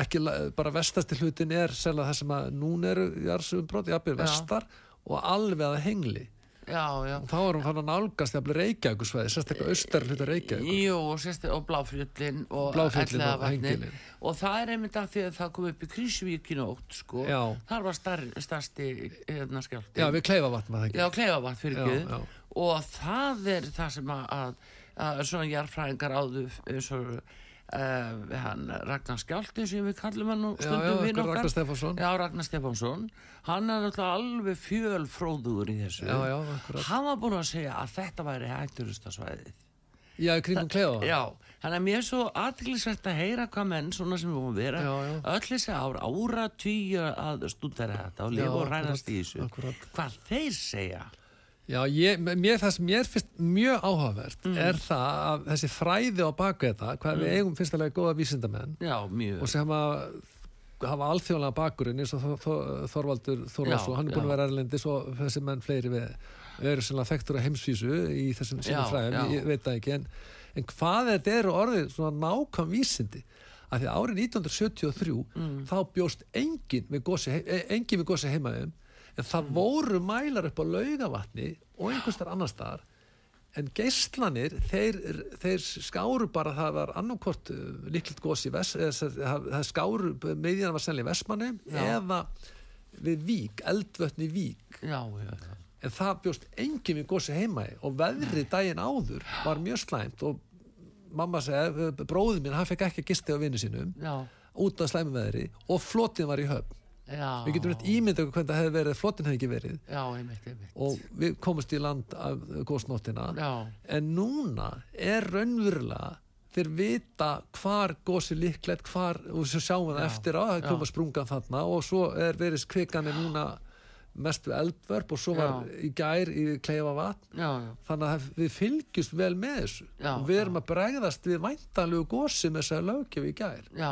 ekki bara vestasti hlutin er sérlega það sem að núna eru jarðsögum brot, jafnir Já. vestar og alveg að hengli já, já og þá erum við fann að nálgast jafnir Reykjavíkusvæði sérstaklega austar hluta Reykjavík Jú, og, sérst, og Bláfjöllin og Bláfjöllin og. Hengilin. og það er einmitt af því að það kom upp í Krísuvík í nótt sko. Já. þar var starsti hérna, skjálti já við kleifa vatn maður Já, kleifavatn fyrir Guð og það er það sem að, að, að svona jarfræðingar áðu eins og uh, hann Ragnar Skjálti sem við kallum hann já, stundum vin Ragnar okkar. Stefánsson. Já, Ragnar Stefánsson. Hann er náttúrulega alveg fjölfróður í þessu. Já, já, hann var búin að segja að þetta væri hætturustasvæðið já, kringum kleifa Já, þannig að mér er svo aðtiklisvægt að heyra hvað menn svona sem við búum að vera öll þessi ár, ára tíu að stúdera þetta og lifa og rænast í þessu. akkurat. hvað þeir segja Já, ég, mér, það sem mér finnst mjög áhugavert Mm. er það að þessi fræði á baku þetta, hvað við eigum fyrstulega góða vísindamenn Já, og sem að hafa alþjóðlega bakurinn eins og Þor- Þor- Þorvaldur Þorvarsson, Já, hann er búin já. að vera erlendis og þessi menn fleiri við eru svona þekktur á heimsvísu í þessum fræðum, já. ég veit það ekki en, en hvað þetta eru orðið svona nákvæm vísindi að því að árið 1973 Mm. þá bjóst engin við gósi, he- engin við gósi heimaðum en það voru mælar upp á laugavatni og einhverstar annar staðar en geislanir, þeir, þeir skáru bara, það var annarkvort uh, líklega gósi vest, eða, sem- það skáru, meðjan var sennilega vestmanni Já. eða við vík, eldvötni vík. Já, já, já. En það bjóst engin við gósi heima og veðrið daginn áður var mjög slæmt og mamma segi, bróðið minn, hann fekk ekki að gisti á vinnu sínum út af slæmu veðri og flotin var í höfn já. Við getum rétt ímyndið okkur hvernig það hefði verið ef flotin hefði ekki verið. Já, einmitt, einmitt. Og við komumst í land af gósnóttina Já, en núna er raunverulega þeir vita hvar gósi líklegt hvar, og svo sjáum við það eftir á það koma sprungan þarna og svo er verið kvikan er núna mest við eldvörp og svo var í gær í kleifa vatn. Já, já. Þannig að við fylgjumst vel með þessu. Já, og við erum að bregðast við væntanlegu gósi með þessari lögjöf í gær. Já,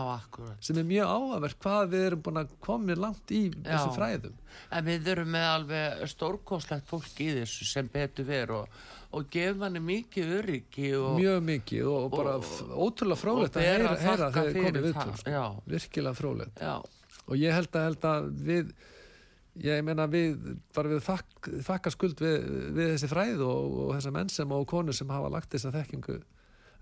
sem er mjög áhverf hvað við erum búin að koma langt í þessum fræðum. En við erum með alveg stórkostlegt fólk í þessu sem betur ver og, og gefum hann mikið öryggi og mjög mikið og, og bara ótrúlega frólægt að heyra, þegar fyrir komið viðtöl sko. já. virkilega frólægt Já, og ég held að, held að við ég meina við bara við þakk, þakka skuld við, við þessi fræð og, og þessa menn sem og konur sem hafa lagt þessa þekkingu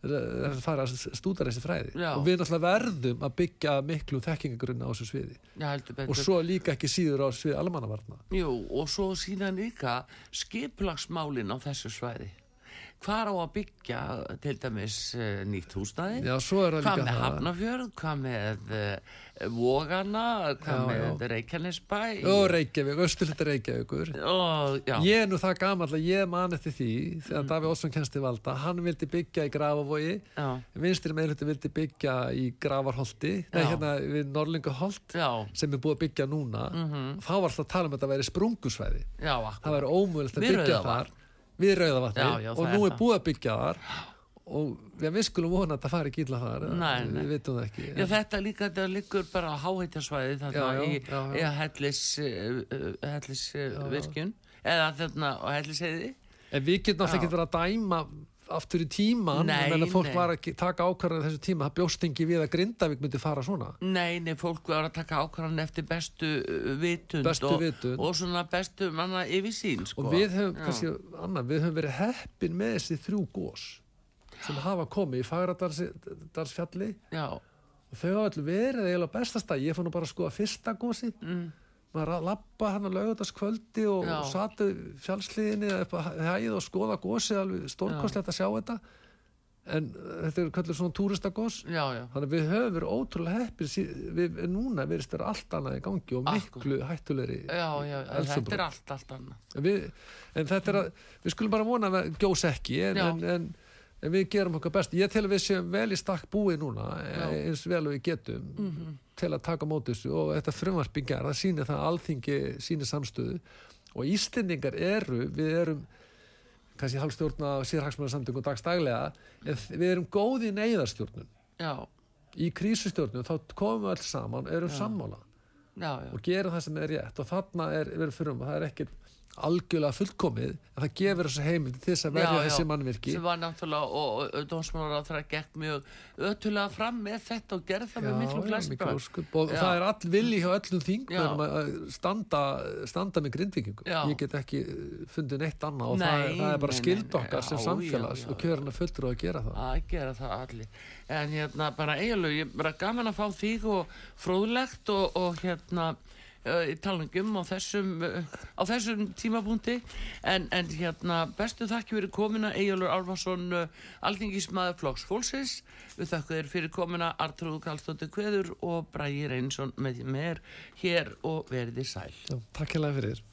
þess að fara að stúdar þessi fræði. Já. og við náttúrulega verðum að byggja miklu þekkingagrunna á þessu sviði. Betur. Og svo líka ekki síður á sviði almannavarna. Jú, og svo síðan líka skiplagsmálin á þessu svæði Hvar á að byggja til dæmis uh, nýtt húsnæði? já, Hvað með Hafnafjörð, hvað með uh, Vogana, hvað Já, með Reykjanesbæ? Og Reykjavík, austurlita Reykjavíkur. Og, Ég er nú það gamall að ég man eftir því þegar Daví Ótsson kennst til valda, hann vildi byggja í Grafavogi, já, vinstri meðluti vildi byggja í Gravarholti, nei hérna við Norlingaholt sem er búið að byggja núna, þá var alltaf að tala um að þetta væri sprungusvæði, það væri ómögulegt að byggja þar við Rauðavatni og það nú er er það. búið að byggja þar og við skulum vona að það fari ekki illa þar, Nei, nei. við vitum það ekki. Já, þetta líka, þetta liggur bara á háhættasvæði í, já, já. í hellis, uh, hellis uh, virkjun eða þarna á hellisheiði. En við getum alltaf ekki verið að dæma aftur í tíman, Nei, en fólk nei. var að taka ákvarðan þessu tíma, það bjóst ekki við að Grindavík myndi fara svona. Nei, nei, fólk var að taka ákvarðan eftir bestu uh, vitund, Bestu og, vitund. og svona bestu manna yfir sín, sko. og við höfum, kannski, annað, við höfum verið heppin með þessi þrjú gós sem hafa komið í Fagradalsfjalli og þau hafa allir verið á bestasta ég fór nú bara að skoða fyrsta gósi mm, maður að lappa hann að laugardagskvöldi og, Já. satu fjálsliðinni eða upp að hæð og skoða gósi alveg stórkostlegt að sjá þetta. En uh, þetta er kallur svona túristagós þannig að við höfum verið ótrúlega heppir við, núna verðist vera allt annað í gangi og Akkur. miklu hættulegri já, já, þetta er allt, allt annað. En, við, en þetta er að við skulum bara vona að það gjós ekki en, en, en, en við gerum okkar best. Ég tel að við séum vel í stakk búi núna Já. Mhm. eins vel og við getum til að taka á móti þessu. Og þetta frumvarpingar það sýnir það að alþingi sýnir samstöðu. Og Íslendingar eru við erum kannski halvstjórna sérhagsmannarsamtöngum dagstaglega við erum góð í neyðarstjórnun. Já, í krísustjórnun þá komum við alls saman erum Já. sammála. Já, og gerum það sem er rétt. Og þarna er verið fyrir um það er ekkert algjörlega fullkomið en það gefur þessu heimild til þess að verja Já, já. þessi mannvirki sem var náttúrulega og, og dómsmálar á það gekk mjög ötulega fram með þetta og gerði það með miklu ósköp. og Já. það er all vilji hjá öllum þingmennum Já. að standa, standa með grindvikingum Já. ég get ekki fundið neitt annað og Nei, það, er, það er bara skild okkar já, sem já, samfélags já, og já. kjörna fullur að gera það að gera það allir en hérna bara eiginlega, ég er bara gaman að fá þig og fróðlegt og, og hérna í talningum á þessum uh, á þessum tímabúndi en, en hérna bestu þakki fyrir komina Egilur Alvarsson uh, alþingismæður Flokks Fólksins. Við þakku þér fyrir komina Artrúð Kallstóttir Kveður og Bræði Reynsson með mér hér og verði sæl. Já, takk hérlega fyrir